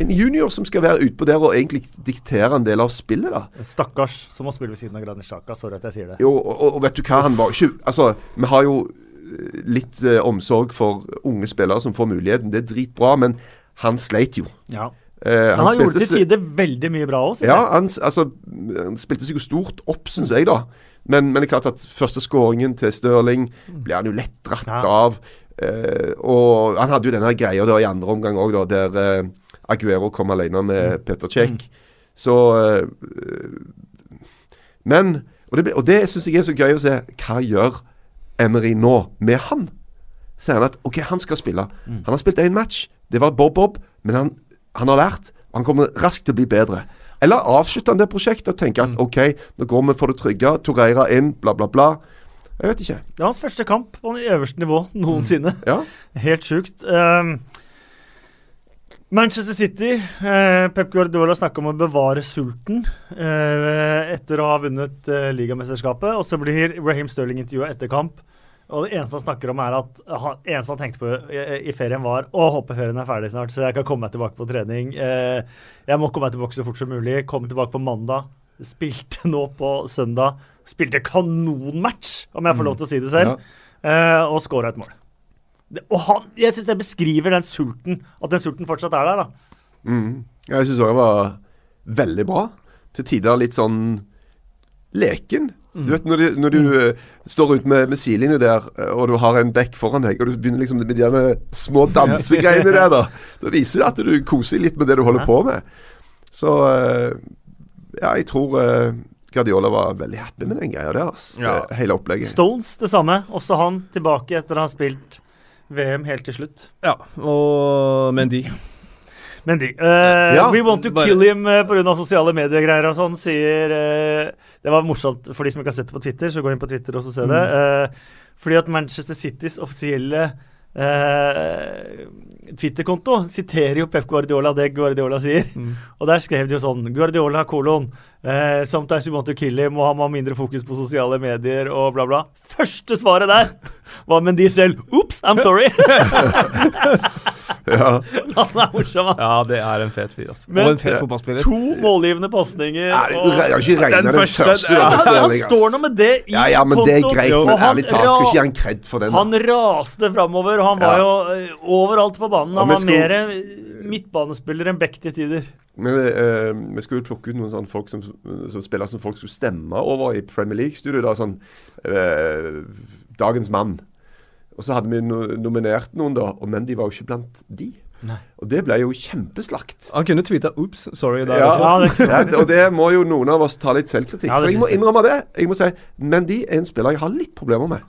En junior som skal være utpå der og egentlig diktere en del av spillet, da. Stakkars som må spille ved siden av Granitjaka. Sorry at jeg sier det. Jo, og, og, vet du hva, han var ikke Altså, vi har jo eh, litt eh, omsorg for unge spillere som får muligheten. Det er dritbra, men han sleit jo. Ja. Eh, han, han gjorde gjort til tider veldig mye bra òg, syns Ja, jeg. han, altså, han spilte seg jo stort opp, syns jeg, da. Men, men det er klart at første skåringen til Stirling ble han jo lett dratt Ja. av. Eh, og han hadde jo denne greia da i andre omgang òg, der eh, Aguero kom alene med Peter Cech. Så eh, Men Og det, og det syns jeg er så gøy å se. Hva gjør Emery nå med han? Sier han at OK, han skal spille. Han har spilt én match. Det var Bob-Bob, men han, han har lært. Han kommer raskt til å bli bedre. Eller avslutter han det prosjektet og tenker at OK, nå går vi for det trygge. Torreira inn, bla, bla, bla. Jeg vet ikke. Det er hans første kamp på den øverste nivå noensinne. Ja. [LAUGHS] Helt sjukt. Um, Manchester City. eh, Pep Guardiola snakka om å bevare sulten eh, etter å ha vunnet eh, ligamesterskapet. Og så blir Raheem Sterling intervjua etter kamp. Og det eneste han snakker om, er at han, eneste han tenkte på i, i ferien, var å håpe ferien er ferdig snart, så jeg kan komme meg tilbake på trening. Eh, jeg må komme meg tilbake så fort som mulig. Komme tilbake på mandag. Spilte nå på søndag. Spilte kanonmatch, om jeg får lov til å si det selv. Eh, og skåra et mål. Det, og han, jeg syns det beskriver den sulten, at den sulten fortsatt er der. da. Mm. Jeg syns òg det var veldig bra. Til tider litt sånn leken. Du vet når, de, når du mm. står ute med, med sidelinja der, eh, og du har en bekk foran deg, og du begynner liksom med de små dansegreiene der, da. [LAUGHS] Da viser det at du koser deg litt med det du holder Ja. på med. Så eh, ja, jeg tror eh, Guardiola var veldig happy med den greia der. Altså. Ja. Det, hele opplegget. Stones det samme. Også han tilbake etter å ha spilt VM helt til slutt. Ja, og Mendy. Men de uh, Ja, We want to bare- kill him uh, pga. sosiale medier-greier og sånn, sier uh, Det var morsomt for de som ikke har sett det på Twitter, så gå inn på Twitter og så se det. Uh, fordi at Manchester Citys offisielle eh, Twitter-konto siterer jo Pep Guardiola det Guardiola sier. Og der skrev de jo sånn Guardiola, kolon. Eh, sometimes you want to kill him, og han må ha mindre fokus på sosiale medier og bla, bla. Første svaret der var Mendy selv. Ops, I'm sorry! [LAUGHS] Ja. [LAUGHS] han er morsom, ass. Ja, det er en fet fyr, ass. Men- og en fet fotballspiller. To målgivende pasninger. Jeg har ikke regna Den den første- første. ja, han, han står nå med det i Ja, ja, men det er greit, men han ærlig talt, skal ikke gi han kred for den. Han raste framover, og han var Ja. jo eh, overalt på banen. Han var mer midtbanespiller enn Beck til tider. Men eh, Vi skulle plukke ut noen sånne folk som, som spiller som folk skulle stemme over i Premier League-studio. da, sånn eh, Dagens mann. Og så hadde vi no nominert noen, da, og Mendy var jo ikke blant de. Nei. Og det ble jo kjempeslakt. Han kunne tweeta 'oops, sorry' der Ja, også. Ja, det- og det må jo noen av oss ta litt selvkritikk. Ja, For jeg må innrømme det. Jeg må si Mendy er en spiller jeg har litt problemer med.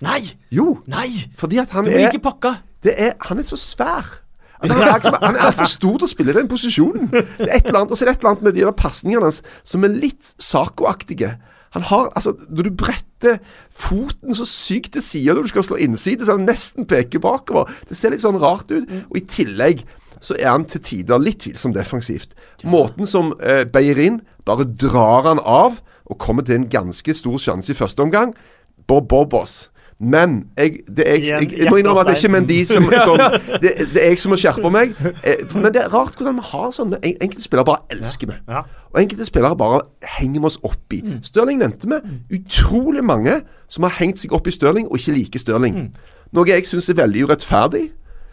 Nei! Jo, Nei! fordi at han Du er ikke pakka. det er, han er så svær. Altså, han er, liksom, han er altfor stor til å spille den posisjonen. Det er et eller annet, Og så er det et eller annet med de der pasningene hans som er litt Saco-aktige. Han har, altså, Når du bretter foten så sykt til sida når du skal slå innside, så han nesten peker bakover. Det ser litt sånn rart ut. Og i tillegg så er han til tider litt tvilsom defensivt. Måten som eh, Beirin bare drar han av og kommer til en ganske stor sjanse i første omgang. Bob Bobos. Men jeg, det er, jeg, jeg, jeg må innrømme at det er ikke Mendy som, [LAUGHS] som det, det er jeg som må skjerpe meg. Eh, Men det er rart hvordan vi har sånn Enkelte spillere bare elsker vi. Og enkelte spillere bare henger vi oss opp i. Stirling nevnte vi. Utrolig mange som har hengt seg opp i Stirling og ikke liker Stirling. Noe jeg syns er veldig urettferdig.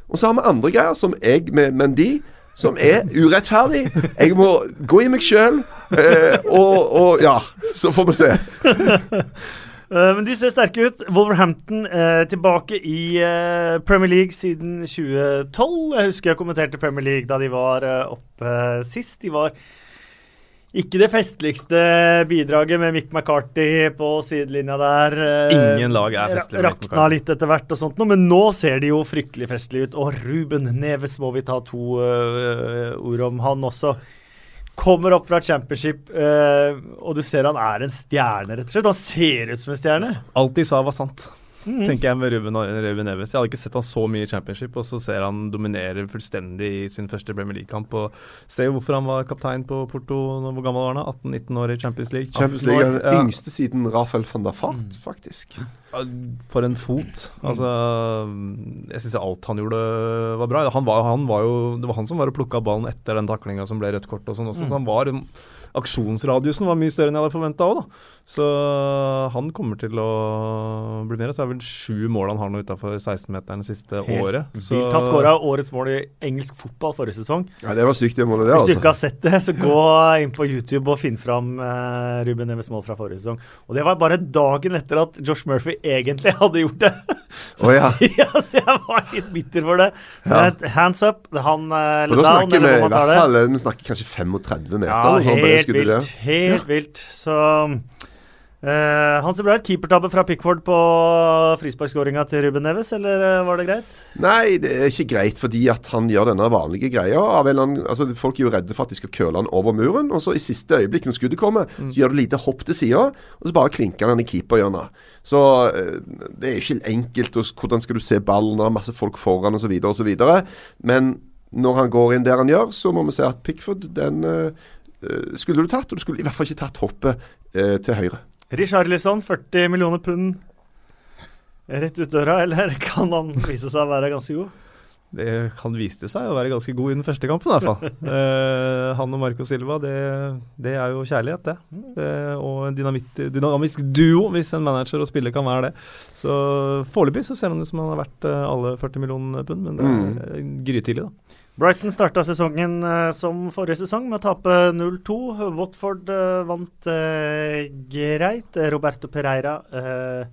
Og så har vi andre greier, som jeg med Mendy, som er urettferdig. Jeg må gå i meg sjøl, eh, og, og ja, så får vi se. [LAUGHS] Eh, men de ser sterke ut. Wolverhampton eh, tilbake i eh, Premier League siden 2012. Jeg husker jeg kommenterte Premier League da de var eh, oppe sist. De var ikke det festligste bidraget med Mick McCarthy på sidelinja der. eh, Ingen lag er festlig Rakna litt etter hvert og sånt noe, men nå ser de jo fryktelig festlige ut. Og Ruben Neves må vi ta to eh, ord om. Han også kommer opp fra championship, eh, og du ser han er en stjerne, rett og slett. Han ser ut som en stjerne. Alt de sa var sant, Mhm. tenker jeg med Ruben, Ruben Neves. Jeg hadde ikke sett han så mye i championship, og så ser han dominere fullstendig i sin første Premier League-kamp. Og ser jo hvorfor han var kaptein på Porto, nå- hvor gammel var han? da? 18-19 år i Champions League. Champions League er den Ja. yngste siden Rafael van der Fart, faktisk. For en fot. Altså Jeg syns alt han gjorde var bra. Han var, han var jo, det var han som var og plukka ballen etter den taklinga som ble rødt kort og sånn også. Så han var Aksjonsradiusen var mye større enn jeg hadde forventa òg, da. Så han kommer til å bli mer. Så er det vel sju mål han har nå utafor 16-meteren det siste Helt året. Så Vilt. Han skåra årets mål i engelsk fotball forrige sesong. Ja, Det var sykt, det målet der, Hvis du ikke altså. har sett det, så gå inn på YouTube og finn fram eh, Ruben Neves mål fra forrige sesong. Og det var bare dagen etter at Josh Murphy egentlig [LAUGHS] hadde gjort det. Å ja. [LAUGHS] ja, så jeg var litt bitter for det. Ja. Men hands up. Han eh, For eller da down, snakker vi eller i hva man tar hvert det. fall Vi snakker kanskje 35 meter. Ja, det helt vilt. Helt vilt. Så eh, Han ser bra ut. Keepertabbe fra Pickford på frisparkskåringa til Ruben Neves, eller eh, var det greit? Nei, det er ikke greit fordi at han gjør denne vanlige greia. Annen, altså Folk er jo redde for at de skal køle han over muren, og så i siste øyeblikk når skuddet kommer, så gjør du lite hopp til sida, og så bare klinker han i keeperhjørnet. Så eh, det er ikke enkelt. Og hvordan skal du se ballen? Er masse folk foran osv. osv. Men når han går inn der han gjør, så må vi se at Pickford, den skulle du tatt. Og du skulle i hvert fall ikke tatt hoppet til høyre. Richarlison, 40 millioner pund rett ut døra, eller kan han vise seg å være ganske god? det, kan vise seg å være ganske god i den første kampen, i hvert fall. [LAUGHS] Eh, han og Marco Silva, det, det er jo kjærlighet, det. det og en dynamitt, dynamisk duo, hvis en manager og spiller kan være det. Så foreløpig så ser han ut som han har vært eh, alle 40 millioner pund, men det er mm. grytidlig, da. Brighton starta sesongen eh, som forrige sesong med å tape 0-2. Watford eh, vant eh, greit. Roberto Pereira eh,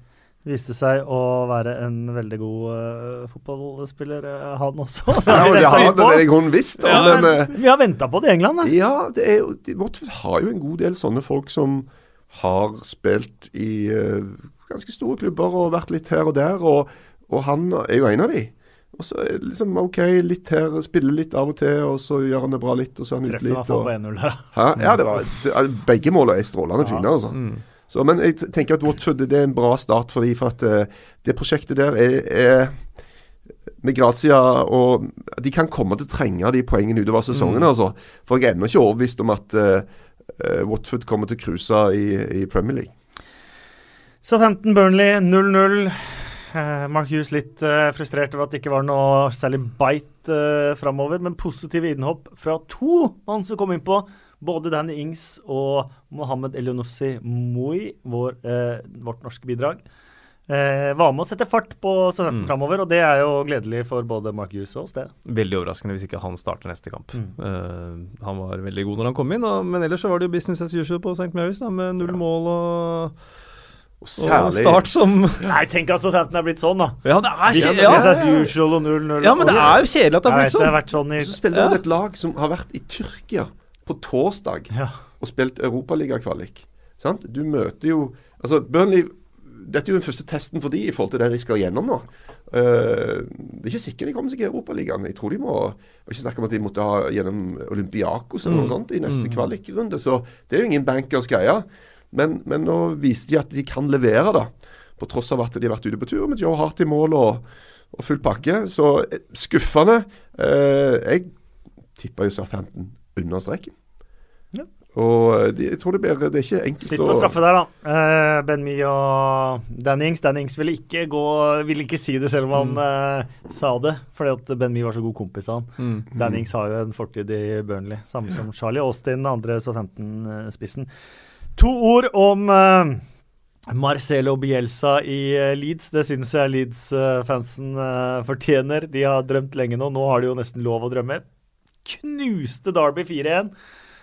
viste seg å være en veldig god uh, fotballspiller, uh, han også. [LAUGHS] Ja, det har det i grunnen visst, Ja, men eh, men vi har venta på det i England, da. Ja, det er de, Watford har jo en god del sånne folk som har spilt i uh, ganske store klubber og vært litt her og der, og, og han er jo en av de. Og så liksom OK, litt her, spiller litt av og til, og så gjør han det bra litt, og så er han ute Treffer litt. Og, på 1-0 her. Ja, det var, det, begge målene er strålende fine, altså. Mm. Så, men jeg tenker at Watford det er en bra start for dem, for at uh, det prosjektet der er, er med Grazia og De kan komme til å trenge de poengene utover sesongen, Mm. altså. For jeg er ennå ikke overbevist om at eh, Watford kommer til å cruise i, i Premier League. Southampton Burnley 0-0. Eh, Mark Hughes litt eh, frustrert over at det ikke var noe særlig bite uh, framover, men positive innhopp fra to mann som kom innpå. Både Danny Ings og Mohammed Elionossi Moi, vår, eh, vårt norske bidrag. Eh, var med å sette fart på Mm. framover, og det er jo gledelig for både Mark Hughes og oss, det. Veldig overraskende hvis ikke han starter neste kamp. Mm. Uh, han var veldig god når han kom inn, og, men ellers så var det jo business as usual på St. Mary's, da, med null mål og Og Og Start som Nei, tenk at Southampton er blitt sånn, da. Ja, det er kjedelig. as usual og 0-0. Ja, men det er jo kjedelig at det har vet blitt det har sånn. vært sånn i så spiller Ja. du et lag som har vært i Tyrkia på torsdag ja. og spilt europaligakvalik. Sant? Du møter jo Altså, Burnley Dette er jo den første testen for de i forhold til det de skal gjennom nå. Uh, det er ikke sikkert de kommer seg i Europaligaen. Jeg tror de må Ikke snakke om at de måtte ha gjennom Olympiakos eller noe sånt i neste kvalikrunde. Så det er jo ingen bankers greie. Men, men nå viser de at de kan levere, da. På tross av at de har vært ute på tur med Joe Hart i mål og, og full pakke. Så eh, skuffende. Eh, jeg tippa jo Southampton under streken. Ja. Og eh, de, jeg tror det blir Det er ikke enkelt Slitt for straffe der, da. Eh, ben Mee og Dannings. Dannings Dan ville ikke gå Ville ikke si det selv om han eh, sa det, fordi at Ben Mee var så god kompis av han. Mm. Dannings har jo en fortid i Burnley, samme som Charlie Austin, andre Southampton-spissen. To ord om uh, Marcelo Bielsa i uh, Leeds. Det syns jeg Leeds-fansen uh, fortjener. De har drømt lenge nå. Nå har de jo nesten lov å drømme. Knuste Derby 4-1.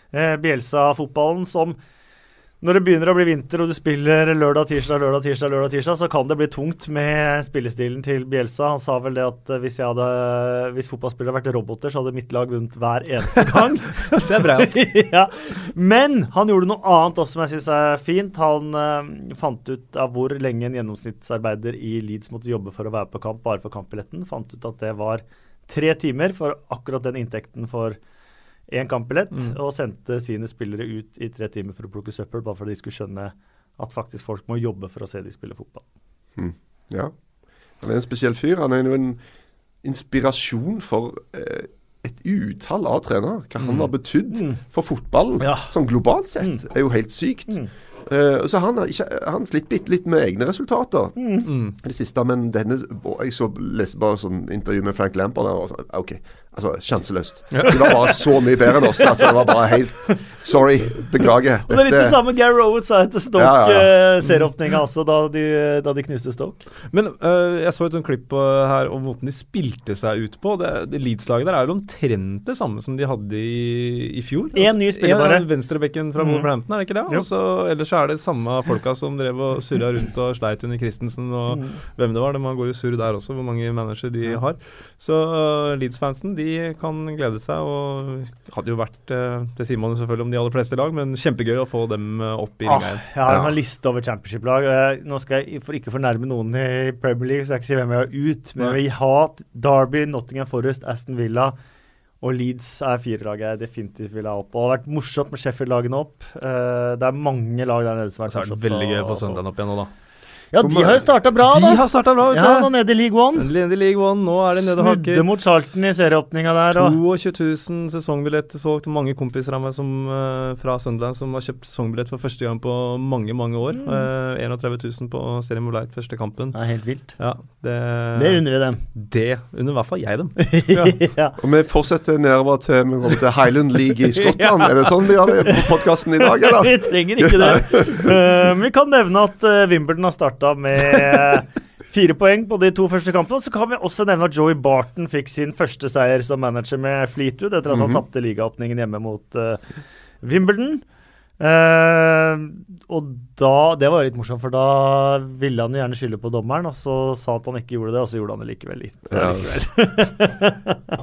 Eh, Bielsa-fotballen som når det begynner å bli vinter og du spiller lørdag, tirsdag, lørdag, tirsdag, lørdag, tirsdag, så kan det bli tungt med spillestilen til Bielsa. Han sa vel det at eh, hvis, jeg hadde, hvis fotballspillere hadde vært roboter, så hadde mitt lag vunnet hver eneste [LAUGHS] gang. Det er bra. [LAUGHS] ja. Men han gjorde noe annet også som jeg syns er fint. Han uh, fant ut av hvor lenge en gjennomsnittsarbeider i Leeds måtte jobbe for å være på kamp bare for kampbilletten. Fant ut at det var tre timer for akkurat den inntekten for én kampbillett, Mm. og sendte sine spillere ut i tre timer for å plukke søppel, bare for at de skulle skjønne at faktisk folk må jobbe for å se de spille fotball. Ja. Han er en spesiell fyr. Han er jo en inspirasjon for eh, et utall av trenere. Hva han har betydd Mm. for fotballen Ja. sånn globalt sett, er jo helt sykt. Mm. Eh, så han har, ikke, han slitt bitte litt med egne resultater Mm. i det siste. Men denne Jeg så, leste bare sånn intervju med Frank Lampard. Og var sånn, OK, altså sjanseløst. De var bare så mye bedre enn oss. Altså, det var bare helt Sorry. Beklager. Og det er litt det samme Gary Rowett sa etter Ja, ja, Stoke-serieåpninga også, da de, da de knuste Stoke. Men uh, jeg så et sånt klipp øh, her om måten de spilte seg ut på. Det, det Leeds-laget der er jo omtrent det samme som de hadde i, i fjor. En ny spiller bare. Venstrebekken fra Mm. Wolverhampton, er det ikke det? Jo. Ellers er det samme folka som drev og surra rundt og sleit under Christensen og Mm. hvem det var. Man går jo surr der også, hvor mange managere de har. Så uh, Leeds-fansen de kan glede seg. Og hadde jo vært uh, Det sier man selvfølgelig om de aller fleste lag, men kjempegøy å få dem øh, opp i Ah, ringa jeg har Ja. en liste over championship-lag. Uh, Nå skal jeg for ikke fornærme noen i Premier League, så jeg ikke si hvem jeg har ut. Men vi har Derby, Nottingham Forest, Aston Villa og Leeds er fire lag jeg definitivt vil ha opp. Og det har vært morsomt med Sheffield-lagene opp. Det er mange lag der nede som har Så vært er det veldig gøy å få søndagen opp igjen nå, da. Ja, de har jo starta bra, De da. har starta bra, vet Ja, du. nå nede i League One. Nede i League One, nå er det nede og Snudde mot Charlton i serieåpninga der. Og 22 000 sesongbilletter solgt. Mange kompiser av meg som, eh, fra Sunderland som har kjøpt sesongbillett for første gang på mange mange år. Mm. Uh, 31 000 på Serie of første kampen. det er helt vilt. Ja, det, Det unner vi dem. Det unner i hvert fall jeg dem. [LAUGHS] ja. Og vi fortsetter nedover til, vi kommer til Highland League i [LAUGHS] Skottland. Er det sånn vi gjør det på podkasten i dag, [LAUGHS] eller? Vi trenger ikke det. Uh, vi kan nevne at uh, Wimbledon har starta med fire poeng på de to første kampene. Så kan vi også nevne at Joey Barton fikk sin første seier som manager med Fleetwood etter at han Mhm. tapte ligaåpningen hjemme mot uh, Wimbledon. Uh, og da Det var litt morsomt, for da ville han jo gjerne skylde på dommeren, og så sa han at han ikke gjorde det, og så gjorde han det likevel. litt. Yeah.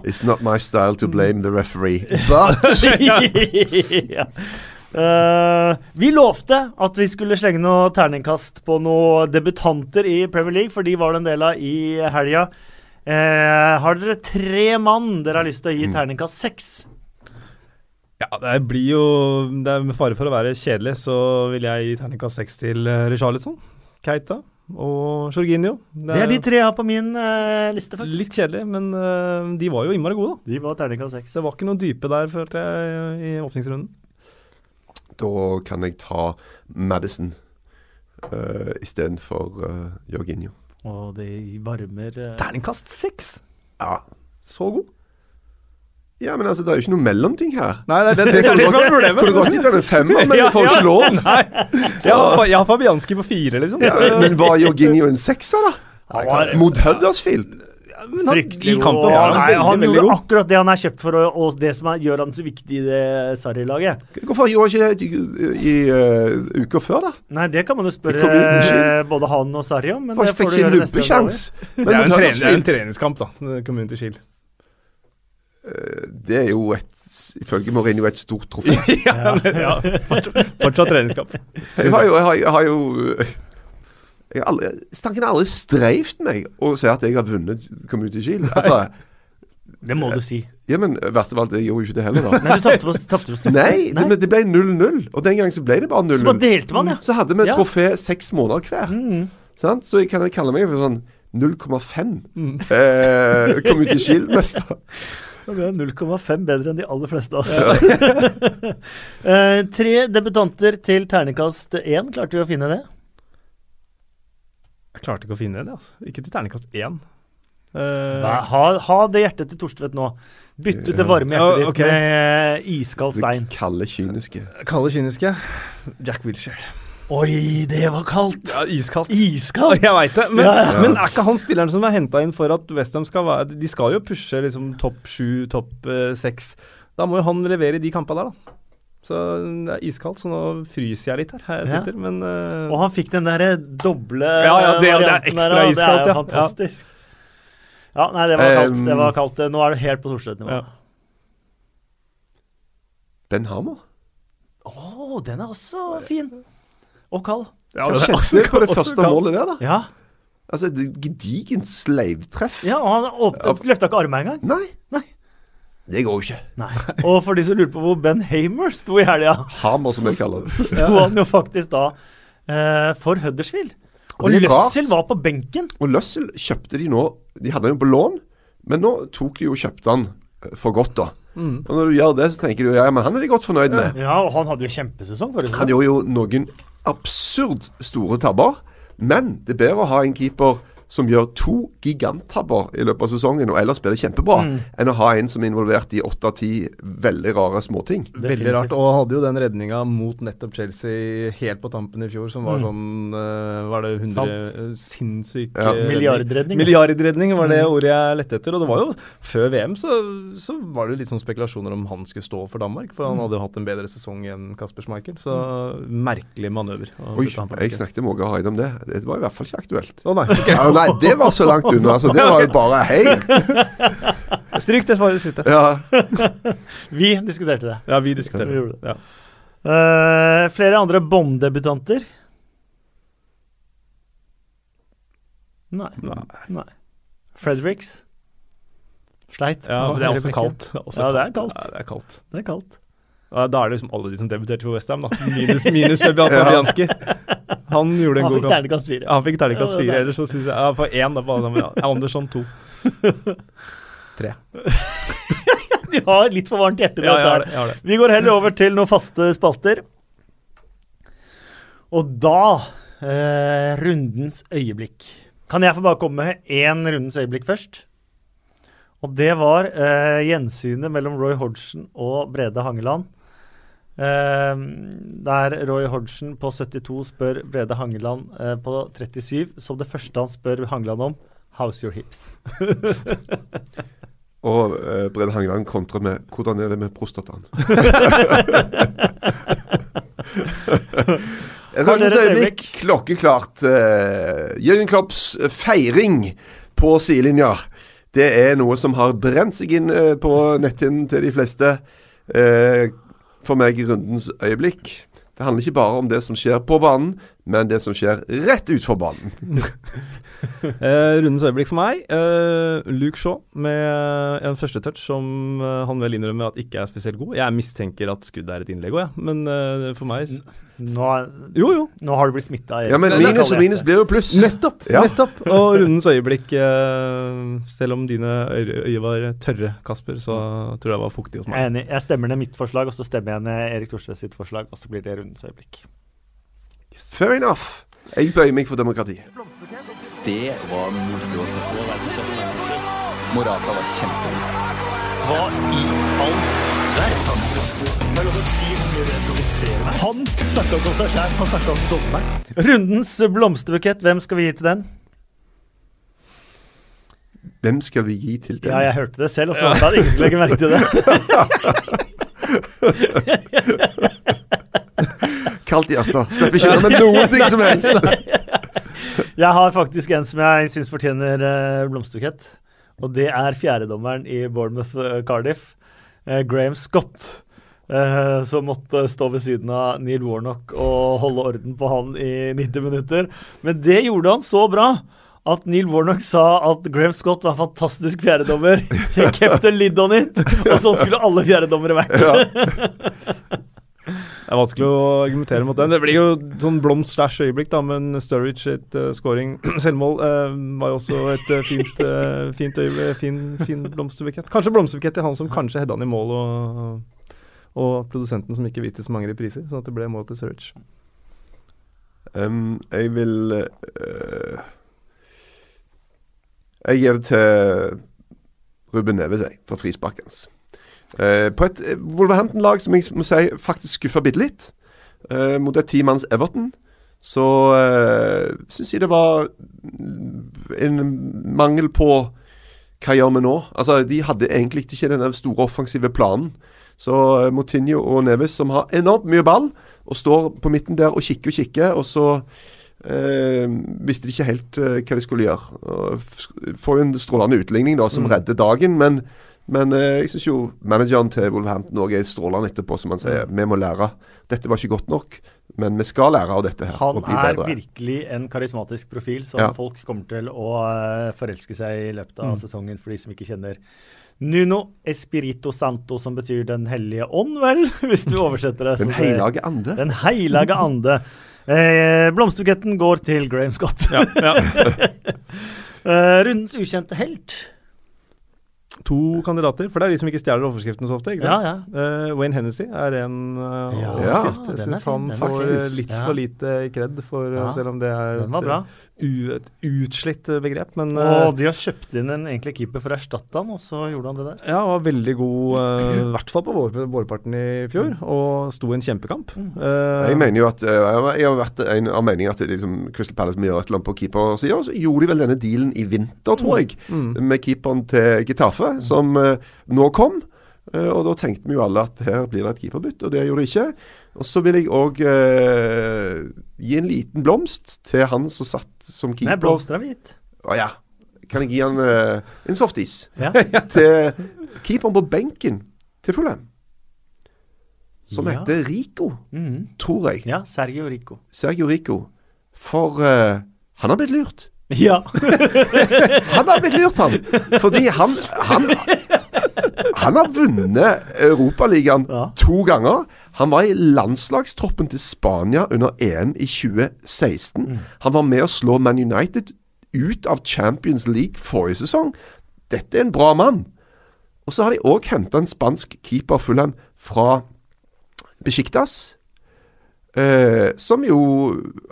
It's not my style to blame the referee, but [LAUGHS] ja. [LAUGHS] Eh, vi lovte at vi skulle slenge noe terningkast på noen debutanter i Premier League, for de var det en del av i helga. Uh, har dere tre mann dere har lyst til å gi Mm. terningkast seks? Ja, det blir jo det er Med fare for å være kjedelig, så vil jeg gi terningkast seks til uh, Richarlison, Keita og Jorginho. Det er de tre jeg har på min uh, liste, faktisk. Litt kjedelig, men uh, de var jo innmari gode, da. De var terningkast seks. Det var ikke noe dype der, følte jeg, i åpningsrunden. Da kan jeg ta Madison uh, istedenfor uh, Jorginho. Og det varmer uh... Terningkast seks! Ja. Så god. ja, men altså, det er jo ikke noe mellomting her. Nei, det, det, det, er det som er problemet. Kunne godt gitt han en femmer, men [LAUGHS] Ja, jeg får ja. ikke lov. Nei. Jeg har, jeg har Fabianski på fire, liksom. Ja, men var Jorginho en sekser, da? Var- Mot Huddersfield? Men han- fryktelig i kampen god. var Nei, han veldig gjorde god. akkurat det han er kjøpt for, og, og det som er, gjør han så viktig i det Sarri-laget. Hvorfor gjorde han ikke det i, i uh, uka før, da? Nei, det kan man jo spørre eh, både han og Sarri om. Men Hvorfor det får fikk du ikke gjøre neste gang. Det er jo en, trening, det en treningskamp, da. Community Shield. det er jo et Ifølge Mourinho et stort trofé. [LAUGHS] ja, ja. Fortsatt, fortsatt treningskamp. Jeg har jo, jeg har, jeg har jo jeg har aldri, Stanken har aldri streivt meg å si at jeg har vunnet Community Shield. Altså, Det må du si. ja, men verst av alt, jeg gjorde jo ikke det heller, da. Nei, du tapte på, tapte på Nei, Nei, det, det ble 0-0. Og den gangen så ble det bare 0-0. Så bare delte man, ja. Så hadde vi Ja. trofé seks måneder hver. Mm. Sant? Så jeg kan kalle meg for sånn 0,5 Mm. eh, Community Shield-mester. Du er 0,5 bedre enn de aller fleste av oss. [LAUGHS] Eh, tre debutanter til terningkast 1. Klarte vi å finne det? Jeg klarte ikke å finne det, altså. Ikke til terningkast én. Uh, Ha, ha det hjertet til Torstvedt nå. Bytt ut det varme hjertet ditt okay. med eh, iskald stein. Det kalde, kyniske. Kalle kyniske. Jack Wilshere. Oi, det var kaldt! Ja, iskaldt. Iskaldt! Jeg veit det, men, Ja, ja. men er ikke han spilleren som er henta inn for at Westham skal være De skal jo pushe liksom topp sju, topp eh, seks. Da må jo han levere i de kampene der, da. Så det er iskaldt, så nå fryser jeg litt her, her jeg Ja. sitter, men uh... Og han fikk den derre doble Ja, ja, det- det er varianten ekstra der, iskaldt, Det er jo ja. fantastisk. Ja, nei, det var kaldt. Um, Det var kaldt. Nå er det helt på Thorstvedt-nivå. Ja. Ben Hammer? Å, den er også fin. Og kald. ja, Hva det er skjedde også- på det første målet der, da? Ja. Altså, et gedigent sleivtreff. ja og han løfta ikke armene engang. Nei. Nei. Det går jo ikke. Nei. Og for de som lurte på hvor Ben Hamer sto i helga, det. så sto han jo faktisk da eh, for Huddersfield. Og og. Løssel var på benken. Og Løssel kjøpte de nå De hadde han jo på lån, men nå tok de jo kjøpte han eh, for godt, da. Mm. Og når du gjør det, så tenker du ja, men han er de godt fornøyd med. Ja, og han hadde jo kjempesesong forrige Han gjorde jo noen absurd store tabber, men det er bedre å ha en keeper som gjør to giganttabber i løpet av sesongen og ellers spiller kjempebra, Mm. enn å ha en som er involvert i åtte av ti veldig rare småting. Veldig rart. Og hadde jo den redninga mot nettopp Chelsea helt på tampen i fjor, som var Mm. sånn uh, Var det 100 Sant. sinnssyke Ja. Milliardredning. Milliardredning var det ordet jeg lette etter. Og det var jo før VM så, så var det jo litt sånn spekulasjoner om han skulle stå for Danmark, for han hadde jo hatt en bedre sesong enn Kasper Schmeichel. Så merkelig manøver. Oi, jeg snakket med Åge Hareide om det. Det var i hvert fall ikke aktuelt. Å nei, ok. Nei, det var så langt unna. Altså, det var jo bare helt Stryk det for det siste. Ja. [LAUGHS] Vi diskuterte det. Ja, vi diskuterte Vi det. Ja. Uh, flere andre Bond-debutanter? Nei. Nei. Nei. Fredericks? Sleit. Ja, men det er også kaldt. Det er også Ja, det er kaldt. Ja, det er kaldt. Det er kaldt. Ja, da er det liksom alle de som debuterte for Westham, da. Minus, minus Fabianski. [LAUGHS] Han gjorde en Han god kamp. terningkast fire. Han fikk terningkast er fire, ellers så syns jeg Ja, for én, da. Bare, ja, [LAUGHS] Andersson to. [LAUGHS] Tre. [LAUGHS] Du har litt for varmt hjerte. Ja, jeg har det. Jeg har det. Vi går heller over til noen faste spalter. Og da eh, rundens øyeblikk. Kan jeg få bare komme med én rundens øyeblikk først? Og det var eh, gjensynet mellom Roy Hodgson og Brede Hangeland. Eh, der Roy Hodgson på 72 spør Brede Hangeland eh, på 37, som det første han spør Hangeland om, How's your hips? [LAUGHS] Og uh, Brede Hangeland kontrer med 'Hvordan er det med prostataen?' [LAUGHS] [LAUGHS] Rundens øyeblikk, klokkeklart. Uh, Jørgen Klopps feiring på sidelinja. Det er noe som har brent seg inn uh, på netthinnen til de fleste. Eh, for meg i rundens øyeblikk. Det handler ikke bare om det som skjer på banen, men det som skjer rett utfor banen. [LAUGHS] Eh, rundens øyeblikk for meg. Eh, Luke Shaw med en første touch som eh, han vel innrømmer at ikke er spesielt god. Jeg mistenker at skuddet er et innlegg òg, ja. men eh, for meg Nå, er, Jo, jo. nå har du blitt smitta. Ja, men minus og minus blir jo pluss. Nettopp! Ja. nettopp Og rundens øyeblikk, eh, selv om dine øy- øyne var tørre, Kasper, så tror jeg det var fuktig hos Jeg er enig. Jeg stemmer ned mitt forslag, og så stemmer jeg ned Erik Thorstvedt sitt forslag, og så blir det rundens øyeblikk. Fair enough. Jeg bøyer meg for demokrati. Det var moro å se på. Morata var kjempegod. Hva i all verden? Er. Han snakka ikke om seg sjæl, han snakka om dommeren. Rundens blomsterbukett, hvem skal vi gi til den? Hvem skal vi gi til den? Ja, jeg hørte det selv, og så sa at ingen skulle legge merke til det. [LAUGHS] Kaldt hjerte. Slipper ikke unna med noen ting som helst. [LAUGHS] Jeg har faktisk en som jeg syns fortjener uh, blomsterbukett. Og det er fjerdedommeren i Bournemouth uh, Cardiff, uh, Graham Scott. Uh, som måtte stå ved siden av Neil Warnock og holde orden på han i 90 minutter. Men det gjorde han så bra at Neil Warnock sa at Graham Scott var en fantastisk fjerdedommer. He kept a lid on it. Og sånn skulle alle fjerdedommere vært. [LAUGHS] Det er vanskelig å argumentere mot den. Det blir jo sånn blomst slash øyeblikk, da, men Sturridge sitt uh, scoring, [CLEARS THROAT] selvmål, uh, var jo også et uh, fint, uh, fint øyeblikk, fin, fin blomsterbukett. Kanskje blomsterbukett til han som kanskje hedda han i mål, og, og produsenten som ikke viste så mange repriser, sånn at det ble mål til Sturridge. Um, jeg vil Jeg gir det til Ruben Neves, jeg, for frisparket hans. Eh, på et eh, Wolverhampton-lag som jeg må si faktisk skuffa bitte litt, eh, mot et timanns Everton, så uh, syns jeg det var en mangel på hva gjør vi nå? Altså, De hadde egentlig ikke den store offensive planen. Så uh, Motinho og Neves, som har enormt mye ball, og står på midten der og kikker og kikker, og så uh, visste de ikke helt uh, hva de skulle gjøre. Og får jo en strålende utligning da, som Mm. redder dagen, men men eh, jeg syns jo manageren til Wolverhampton òg er strålende etterpå, som han sier. Vi må lære. Dette var ikke godt nok, men vi skal lære av dette her. Han og bli er bedre. virkelig en karismatisk profil som Ja. folk kommer til å eh, forelske seg i løpet av Mm. sesongen, for de som ikke kjenner Nuno Espirito Santo, som betyr Den hellige ånd, vel, [LAUGHS] hvis du oversetter det. Den hellige ande. Den hellige ande. Eh, blomsterbuketten går til Graham Scott. Ja, ja. [LAUGHS] Eh, rundens ukjente helt. To kandidater, for det er de som ikke stjeler overskriftene så ofte. ikke Ja, sant? Uh, Wayne Hennessy er en uh, Ja, overskrift. Ja, Jeg syns han får litt ja. for lite kred, for, eh, Ja, selv om det er et, et utslitt eh, begrep. Men Og eh, de har kjøpt inn en egentlig keeper for å erstatte han, og så gjorde han det der. ja, var veldig god, i [CLEARS THROAT] i hvert fall på vår, vårparten i fjor, og sto i en kjempekamp. Eh, Jeg mener jo at eh, Jeg har vært en av meningen at liksom, Crystal Palace må gjøre et eller annet på keepersida. Og så gjorde de vel denne dealen i vinter, tror jeg, mm. med keeperen til Getafe, som uh, nå kom. Eh, og da tenkte vi jo alle at her blir det et keeperbytte, og det gjorde de ikke. Og så vil jeg òg gi en liten blomst til han som satt som Nei, keeper. blomster er vi gitt. Å ja. Kan jeg gi han eh, en softis? Ja. [LAUGHS] til keeperen på benken til Fulham. Som Ja. heter Rico, Mhm. tror jeg. ja, Sergio Rico. Sergio Rico. For eh, han har blitt lurt. Ja. [LAUGHS] Han har blitt lurt, han. Fordi han Han, han har vunnet Europaligaen Ja. to ganger. Han var i landslagstroppen til Spania under EM i 2016. Han var med å slå Man United ut av Champions League forrige sesong. Dette er en bra mann. Og så har de òg henta en spansk keeper, Fulham, fra Besiktas. Eh, som jo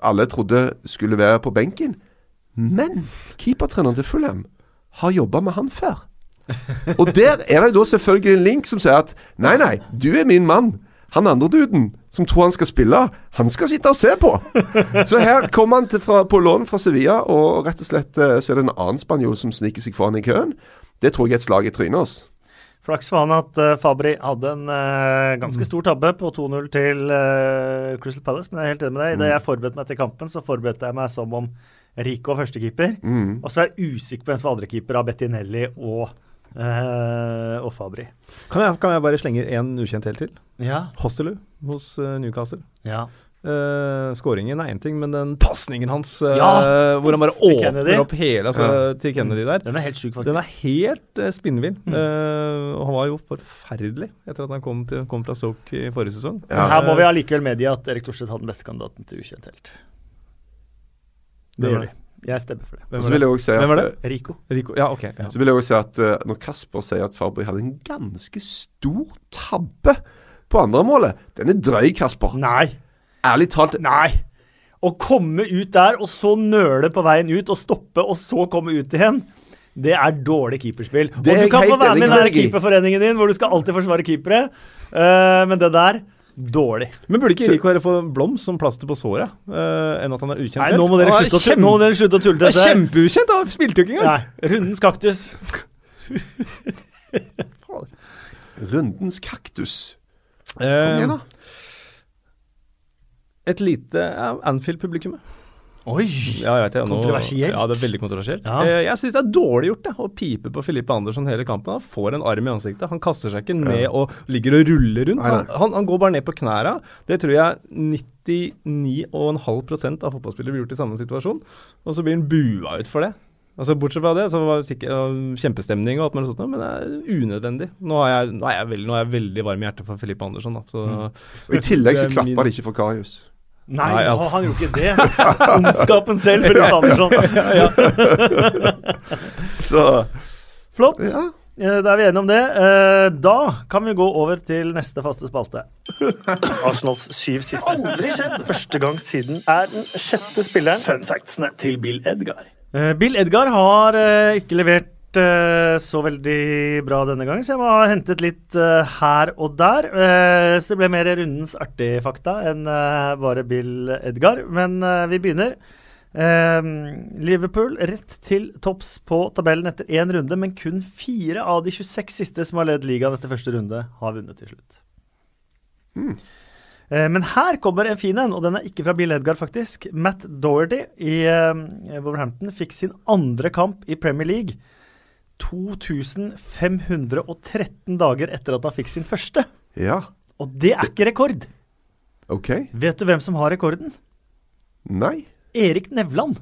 alle trodde skulle være på benken. Men keepertreneren til Fulham har jobba med han før. [LAUGHS] Og der er det jo da selvfølgelig en link som sier at nei, nei, du er min mann. Han andre duden som tror han skal spille, han skal sitte og se på. [LAUGHS] Så her kommer han fra, på lån fra Sevilla, og rett og slett eh, så er det en annen spanjol som sniker seg foran i køen. Det tror jeg er et slag i trynet hans. Flaks for han at uh, Fabri hadde en uh, ganske stor tabbe på 2-0 til uh, Crystal Palace, men jeg er helt enig med deg. Idet jeg forberedte meg til kampen, så forberedte jeg meg som om Rico var førstekeeper. Mm. Og så er jeg usikker på hvem som var andrekeeper av Bettinelli og, og Fabri. Kan, jeg, kan jeg bare slenge en ukjent helt til? Ja. Hostelu hos eh, Newcastle. ja. Uh, Skåringen er én ting, men den pasningen hans uh, Ja, hvor han bare åpner opp hele altså, til Kennedy der, Den er helt sjuk, faktisk. den er helt uh, spinnvill. Eh, og han var jo forferdelig etter at han kom, til, kom fra Stoke i forrige sesong. Ja. Men her må vi allikevel medgi at Erik Thorstvedt hadde den beste kandidaten til ukjent helt. Det det gjør de. Jeg stemmer for det. Hvem var vil det? jeg si Hvem var at, det? Rico. Rico. Ja, ok. Ja. så vil jeg også si at uh, når Kasper sier at Fabri hadde en ganske stor tabbe på andre målet Den er drøy, Kasper. Nei. Ærlig talt. Nei. Å komme ut der, og så nøle på veien ut, og stoppe, og så komme ut igjen. Det er dårlig keeperspill. Det er og du kan få være med den i. keeperforeningen din, hvor du skal alltid forsvare keepere. Uh, men det der Dårlig. Men burde ikke Rico få blomst som plaster på såret, Uh, enn at han er ukjent? Nei, nå må dere er slutte, å, kjempe- nå må dere slutte å tulle til er dette. kjempeukjent! Han spilte jo ikke engang! Nei, rundens kaktus. [LAUGHS] Rundens kaktus. Kom Eh, igjen, da. et lite Anfield-publikum. Oi! Ja, jeg vet jeg, Nå, Kontroversielt. Ja, det er veldig kontroversielt. Ja. Eh, jeg syns det er dårlig gjort det, å pipe på Filippe Andersson hele kampen. Han får en arm i ansiktet. Han kaster seg ikke ned og ligger og ruller rundt. Han, han, han går bare ned på knæra. Det tror jeg 99,5% av fotballspillere blir gjort i samme situasjon. Og så blir han bua ut for det. Altså Bortsett fra det, så var det sikkert kjempestemning og alt mulig sånt, men det er unødvendig. Nå er jeg, nå er jeg, veldig, nå er jeg veldig varm i hjertet for Filippe Andersson. Da, så Og I tillegg så Det er min- de ikke for Karius. Nei, Nei, ja. han- gjorde ikke det. Ondskapen selv, Filippe Andersson. [LAUGHS] Så Flott. ja. Eh, Da er vi enige om det. Eh, Da kan vi gå over til neste faste spalte. Arsenals syv siste. Aldri skjedd. Første gang siden er den sjette spilleren. Fun factsene til Bill Edgar. Eh, Bill Edgar har ikke levert eh, så veldig bra denne gangen, så jeg må ha hentet litt uh, her og der. Uh, Så det ble mer rundens artige fakta enn eh, bare Bill Edgar. Men vi begynner. Liverpool rett til topps på tabellen etter én runde, men kun fire av de 26 siste som har ledd ligaen etter første runde, har vunnet til slutt. Mm. men her kommer en fin en, og den er ikke fra Bill Edgar, faktisk. Matt Doherty i Wolverhampton fikk sin andre kamp i Premier League 2513 dager etter at han fikk sin første. ja. Og det er ikke rekord. OK. Vet du hvem som har rekorden? Nei. Erik Nevland.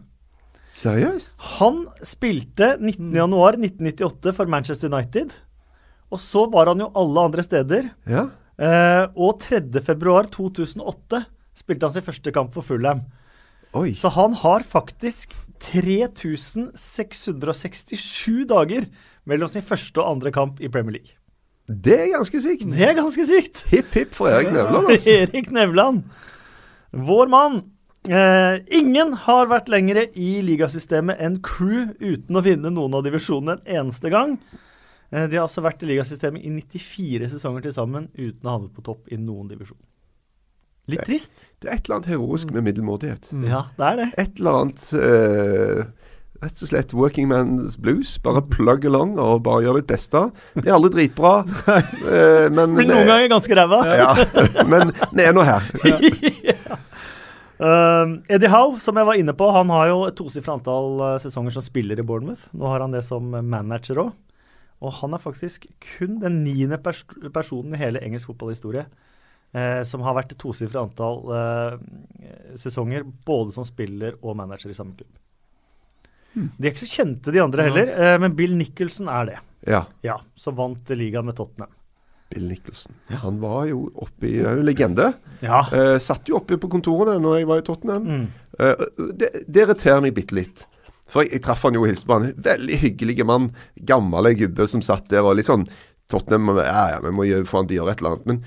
Seriøst? Han spilte 19.1.1998 for Manchester United. Og så var han jo alle andre steder. Ja. Eh, og 3.2.2008 spilte han sin første kamp for Fulham. Oi. Så han har faktisk 3667 dager mellom sin første og andre kamp i Premier League. Det er ganske sykt. Det er ganske sykt! Hipp hipp for Erik Nevland, altså. Erik Nevland. Vår mann. Eh, ingen har vært lengre i ligasystemet enn Crew uten å vinne noen av divisjonene en eneste gang. Eh, de har altså vært i ligasystemet i 94 sesonger til sammen uten å havne på topp i noen divisjon. Litt trist? Det er et eller annet heroisk med middelmådighet. Ja, det er det. Et eller annet uh, Rett og slett working man's blues. Bare plug along og bare gjør ditt beste. Blir aldri dritbra, uh, [LAUGHS] men Blir noen ganger ganske ræva. Ja, men det er nå her. [LAUGHS] Uh, Eddie Howe, som jeg var inne på, han har jo et tosifra antall uh, sesonger som spiller i Bournemouth. Nå har han det som manager òg. Og han er faktisk kun den niende pers personen i hele engelsk fotballhistorie uh, som har vært et tosifra antall eh, sesonger både som spiller og manager i samme klubb. De er ikke så kjente, de andre heller, eh, men Bill Nicholson er det. Ja. Ja, Som vant ligaen med Tottenham. Bill Nicholson. Han var jo oppe i Han er en legende. Ja. Eh, satt jo oppe på kontorene når jeg var i Tottenham. Mm. Eh, det, det irriterer meg bitte litt. For jeg, jeg traff han jo og hilste på han. Veldig hyggelig mann. Gammel gubbe som satt der og litt sånn Tottenham Ja, ja, vi må få han til å gjøre et eller annet. Men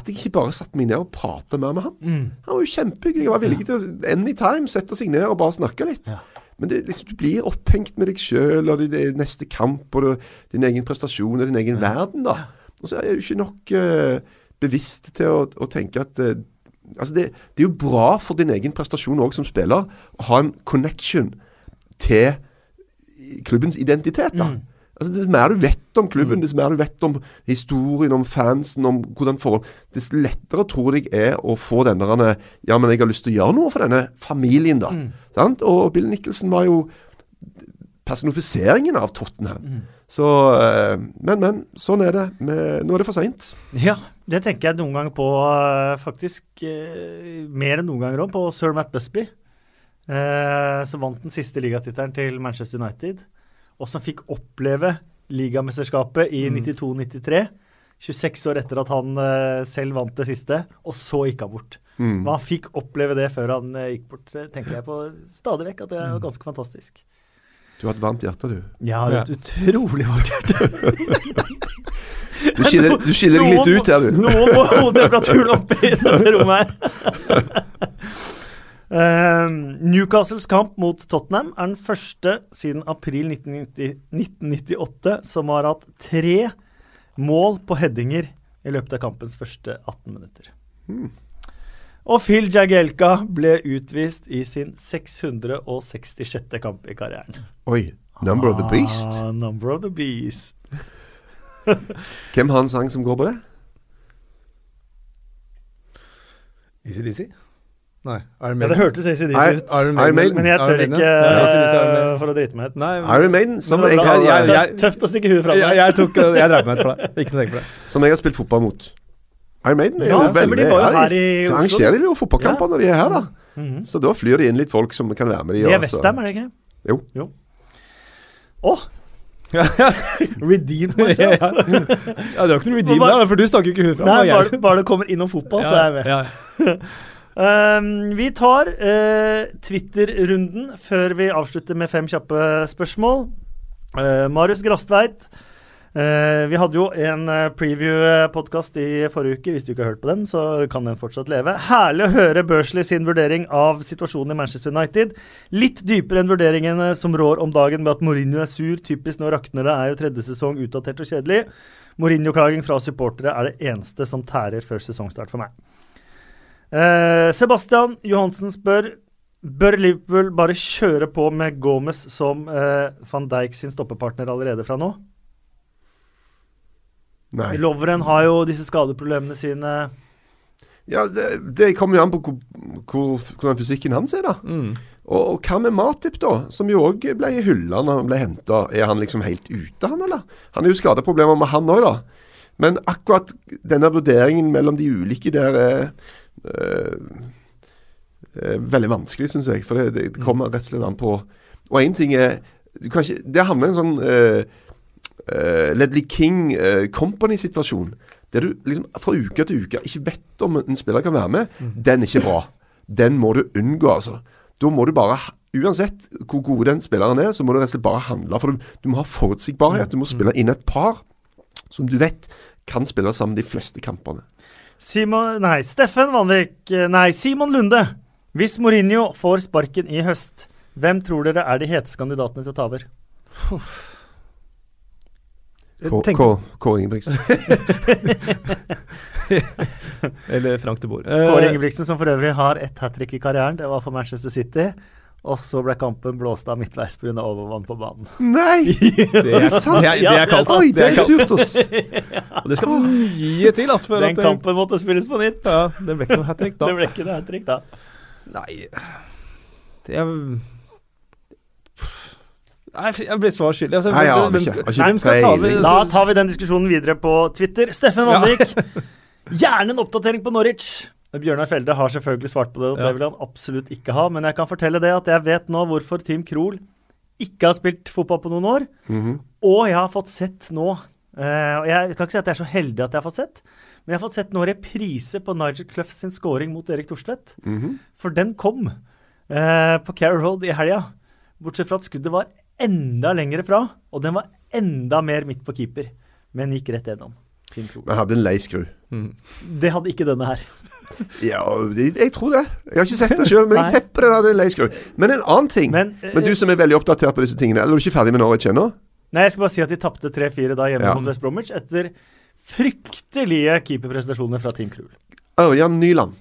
at jeg ikke bare satte meg ned og pratet mer med ham. Mm. Han var jo kjempehyggelig. Jeg var villig til å anytime sette seg ned og bare snakke litt. Ja. Men det, liksom, du blir opphengt med deg sjøl og det, neste kamp og det, din egen prestasjon og din egen verden, da. Og så er du ikke nok uh, bevisst til å, å tenke at uh, Altså, det, det er jo bra for din egen prestasjon òg som spiller å ha en connection til klubbens identitet, da. Altså, Dess mer du vet om klubben, dess mer du vet om historien, om fansen, om hvordan forhold Dess lettere tror jeg er å få denne derne, Ja, men jeg har lyst til å gjøre noe for denne familien, da. Sant? Og Bill Nicholson var jo personifiseringen av Tottenham. Så eh, Men, men. Sånn er det. Med, nå er det for seint. Ja, det tenker jeg noen ganger på, eh, faktisk eh, mer enn noen ganger òg, på sir Matt Busby. som vant den siste ligatittelen til Manchester United, og som fikk oppleve ligamesterskapet i 92-93. 26 år etter at han eh, selv vant det siste, og så gikk han bort. Mm. Men han fikk oppleve det før han eh, gikk bort. Så tenker jeg på stadig vekk at det er ganske fantastisk. Du har et varmt hjerte, du. Jeg har et utrolig varmt hjerte. [LAUGHS] Du skiller, du skiller deg litt ut her, du. Noen må holde temperaturen oppe i dette rommet her. [LAUGHS] Eh, Newcastles kamp mot Tottenham er den første siden april 1990, 1998 som har hatt tre mål på headinger i løpet av kampens første 18 minutter. Og Phil Jagielka ble utvist i sin 666. kamp i karrieren. Oi. Number of the Beast. Ah, number of the beast. [LAUGHS] Hvem har en sang som går på det? Easy Dizzy? Nei. Iron Ja, det hørtes ACDC ut, Iron Maiden. men jeg tør Iron ikke Maiden, ja. Ja, Maiden. for å drite meg ut. Nei, Iron Maiden, som Men jeg, har, jeg- jeg- Tøft- å stikke huet fram jeg, med. jeg, tok, jeg dreit meg ut for det. Ikke tenk på det. som jeg har spilt fotball mot. Iron Maiden er Ja, jo veldig de jo ja, her i Så Oslo. arrangerer de jo fotballkamper når de er her, da. Mhm. Så da flyr de inn litt folk som kan være med de. De er Westham, er det ikke? Jo. Å! [LAUGHS] Redeemed ja, myself. ja. ja, det var ikke noe redeem der, for du stakk jo ikke huet fram. Nei, Det bare, bare det kommer innom fotball, så er jeg med. [LAUGHS] Um, vi tar uh, Twitter-runden før vi avslutter med fem kjappe spørsmål. Uh, Marius Grastveit. Uh, vi hadde jo en preview-podkast i forrige uke. Hvis du ikke har hørt på den, så kan den fortsatt leve. Herlig å høre Børsley sin vurdering av situasjonen i Manchester United. Litt dypere enn vurderingene som rår om dagen med at Mourinho er sur. Typisk nå rakner det, er jo tredje sesong utdatert og kjedelig. Mourinho-klaging fra supportere er det eneste som tærer før sesongstart for meg. Eh, Sebastian Johansen spør Bør Liverpool bare kjøre på med Gomez som eh, van Dijk sin stoppepartner allerede fra nå? Nei. Lovren har jo disse skadeproblemene sine. Ja, det, det kommer jo an på hvor, hvor, hvordan fysikken hans er, da. Mm. Og, og hva med Matip, da? Som jo òg ble hylla når han ble henta. Er han liksom helt ute, han, eller? Han er jo skadeproblemer med han òg, da. Men akkurat denne vurderingen mellom de ulike der er, eh, er veldig vanskelig, syns jeg. For det, det kommer rett og slett an på Og én ting er ikke, Det havner i en sånn uh, Ledley King uh, Company-situasjon. Der du liksom fra uke til uke ikke vet om en spiller kan være med. Den er ikke bra. Den må du unngå, altså. Da må du bare, uansett hvor god den spilleren er, så må du rett og slett bare handle. For du, du må ha forutsigbarhet. Du må spille inn et par som du vet kan spille sammen de fleste kampene. Simon, nei, Steffen Vanvik eh, Nei, Simon Lunde. Hvis Mourinho får sparken i høst, hvem tror dere er de heteste kandidatene til å ta over? K- Ingebrigtsen. [LAUGHS] Eller Frank de Boer. Kåre Eh, Ingebrigtsen, som for øvrig har ett hat trick i karrieren. Det var for Manchester City. Og så ble kampen blåst av midtveis pga. overvann på banen. Nei! [LAUGHS] det, er, det, er, det er kaldt. Oi, det er surt, ass! [LAUGHS] Og det skal mye til at Den at det- kampen måtte spilles på nytt. Ja, det ble ikke noe hat trick da. [LAUGHS] Det ble ikke noe hat trick da. Nei Det er Nei, jeg ble svar skyldig. Altså, Nei, ja, hvem, skal, hvem skal ta. Da tar vi den diskusjonen videre på Twitter. Steffen Ja. Gjerne en oppdatering på Norwich. Bjørnar Felde har selvfølgelig svart på det, og Ja. det vil han absolutt ikke ha. Men jeg kan fortelle det at jeg vet nå hvorfor Team Krohl ikke har spilt fotball på noen år. Mhm. Og jeg har fått sett nå eh, Og jeg kan ikke si at jeg er så heldig at jeg har fått sett, men jeg har fått sett nå reprise på Nigel Clough sin scoring mot Erik Thorstvedt. Mhm. For den kom eh, på Carrow Road i helga. Bortsett fra at skuddet var enda lengre fra, og den var enda mer midt på keeper. Men gikk rett gjennom. Men hadde en lei skru. Mm. Det hadde ikke denne her. Ja, jeg, tror det. Jeg har ikke sett det sjøl, men jeg tepper det der. Det er. Men en annen ting Men, Men eh, du som er veldig oppdatert på disse tingene, eller er du ikke ferdig med Norwich ennå? Nei, jeg skal bare si at de tapte 3-4 da hjemme Ja. mot West Bromwich etter fryktelige keeperprestasjoner fra Team Krul. Ørjan Nyland.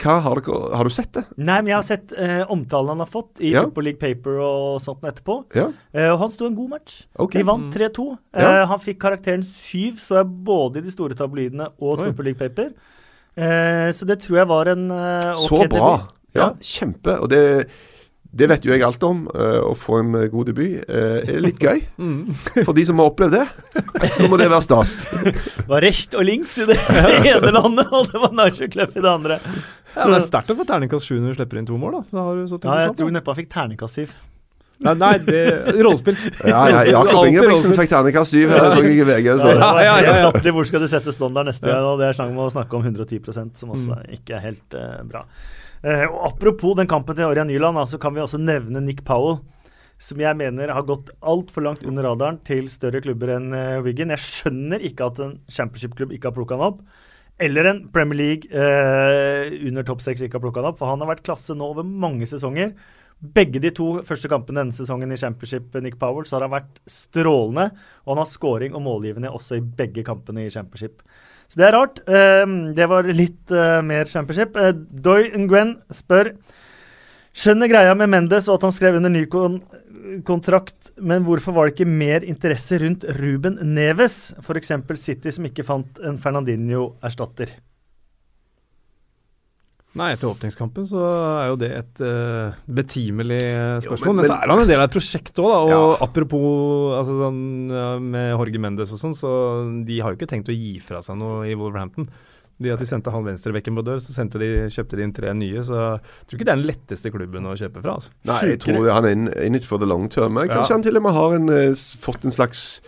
Hva har, dere, har du sett det? Nei, men jeg har sett eh, omtalen han har fått i Ja. Football League Paper og sånt etterpå. Ja? Eh, og han sto en god match. Okay. De vant 3-2. Eh, Ja. han fikk karakteren 7, så jeg både i de store tabloidene og Oi. Football League Paper. Eh, så det tror jeg var en eh, ok Så bra. debut. Ja, kjempe. Og det, det vet jo jeg alt om. eh, å få en god debut eh, er litt gøy. [LAUGHS] Mm. For de som har opplevd det, så må det være stas. Det [LAUGHS] var recht og links i det [LAUGHS] ene landet, og det var Clough i det andre. Ja, det er sterkt å få terningkast 7 når du slipper inn to mål, da. da har du så Ja, jeg tror neppe han fikk terningkast 7. Nei, nei, det rollespill. Ja, ja, Jakob Ingebrigtsen fikk terningkast syv. her, så jeg i VG. Så. Ja, ja, ja, ja. Hvor skal du sette standard neste gang? Og det er snakk om å snakke om 110% som også ikke er helt eh, bra. Eh, og Apropos den kampen til Ørjan Nyland, så kan vi også nevne Nick Powell. Som jeg mener har gått altfor langt under radaren til større klubber enn eh, Wigan. Jeg skjønner ikke at en championship-klubb ikke har plukka han opp. Eller en Premier League eh, under topp seks ikke har plukka han opp. For han har vært klasse nå over mange sesonger. begge de to første kampene denne sesongen i Championship, Nick Powell, så har han vært strålende. Og han har scoring og målgivende også i begge kampene i Championship. Så det er rart. Eh, det var litt eh, mer Championship. Eh, Doy Nguyen spør Skjønner greia med Mendes og at han skrev under ny kon kontrakt, men hvorfor var det ikke mer interesse rundt Ruben Neves, f.eks. City som ikke fant en Fernandinho-erstatter? Nei, etter åpningskampen så er jo det et uh, betimelig spørsmål. Jo, men- men, så er han en del av et prosjekt òg, da. Og Ja. apropos altså, sånn, med Jorge Mendes og sånn, så de har jo ikke tenkt å gi fra seg noe i Wolverhampton. De at de sendte han venstrebekken på dør, så de, kjøpte de inn tre nye. Så jeg tror ikke det er den letteste klubben å kjøpe fra. altså. Nei, jeg tror han er in, in it for the long term. Kanskje Ja. han til og med har en, eh, fått en slags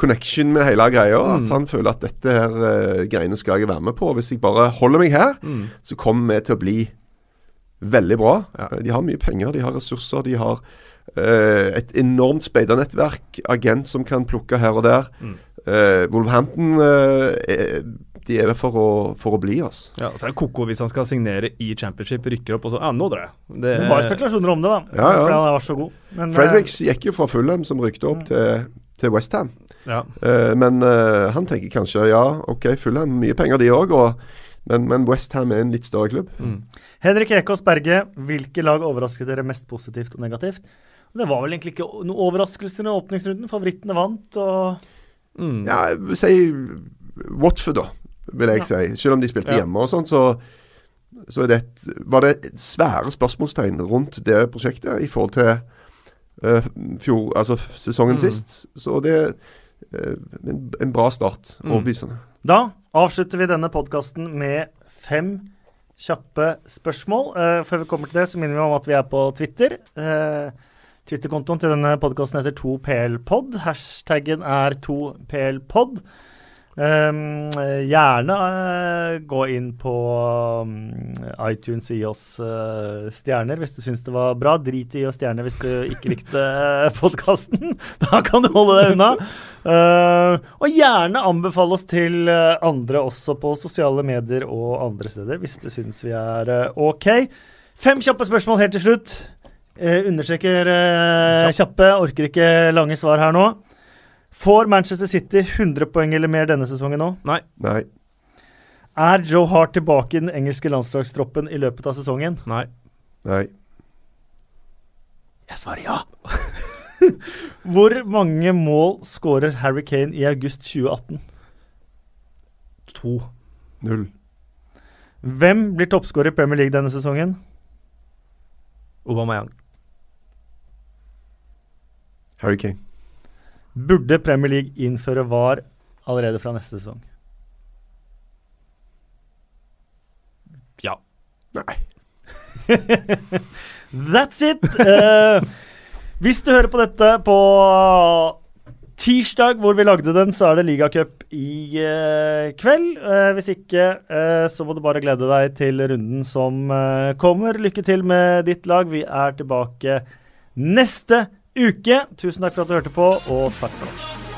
connection med hele greia. Mm. At han føler at dette her uh, greiene skal jeg være med på. Hvis jeg bare holder meg her, Mm. så kommer vi til å bli veldig bra. Ja. Eh, De har mye penger, de har ressurser, de har uh, et enormt speidernettverk. Agent som kan plukke her og der. Mm. Uh, Wolverhampton eh, er, de er der for å, for å bli, altså. Ja, så er det Koko hvis han skal signere i championship, rykker opp og så Ja, nå drar jeg. Det, Det var spekulasjoner om det, da. Ja, ja. Fordi han var så god. Men, Fredericks gikk jo fra Fulham, som rykte opp til, til Westham. Ja. Uh, men uh, han tenker kanskje ja, OK, Fulham, mye penger de òg. Men, men Westham er en litt større klubb. Mm. Henrik Ekås Berge, hvilke lag overrasket dere mest positivt og negativt? Det var vel egentlig ikke noen overraskelser i åpningsrunden. Favorittene vant, og Mm. Ja, si Watford, da, vil jeg si. Selv om de spilte Ja. hjemme og sånn, så, så er det et, var det et svære spørsmålstegn rundt det prosjektet i forhold til fjor, altså sesongen Mm. sist. Så det er eh, en, en bra start. Mm. Da avslutter vi denne podkasten med fem kjappe spørsmål. Uh, før vi kommer til det, så minner vi om at vi er på Twitter. Uh, Twitter-kontoen til denne podkasten heter 2plpod. Hashtaggen er 2plpod. Um, gjerne eh, gå inn på um, iTunes og gi oss eh, stjerner hvis du syns det var bra. Drit i å gi oss stjerner hvis du ikke likte uh, podkasten. [LAUGHS] Da kan du holde deg unna. Eh, og gjerne anbefale oss til eh, andre også på sosiale medier og andre steder, hvis du syns vi er eh, OK. Fem kjappe spørsmål helt til slutt. Eh, understreker eh, kjappe, orker ikke lange svar her nå. Får Manchester City 100 poeng eller mer denne sesongen nå? Nei. Nei. Er Joe Hart tilbake i den engelske landslagstroppen i løpet av sesongen? Nei. Nei. Jeg svarer ja. [LAUGHS] Hvor mange mål skårer Harry Kane i august 2018? To. Null. Hvem blir toppskårer i Premier League denne sesongen? Aubameyang. Harry Kane. Burde Premier League innføre VAR allerede fra neste sesong? Ja. Nei. [LAUGHS] That's it! Uh, hvis du hører på dette på tirsdag, hvor vi lagde den, så er det ligacup i uh, kveld. Uh, hvis ikke, så må du bare glede deg til runden som kommer. Lykke til med ditt lag. Vi er tilbake neste uke. Tusen takk for at du hørte på, og takk for oss.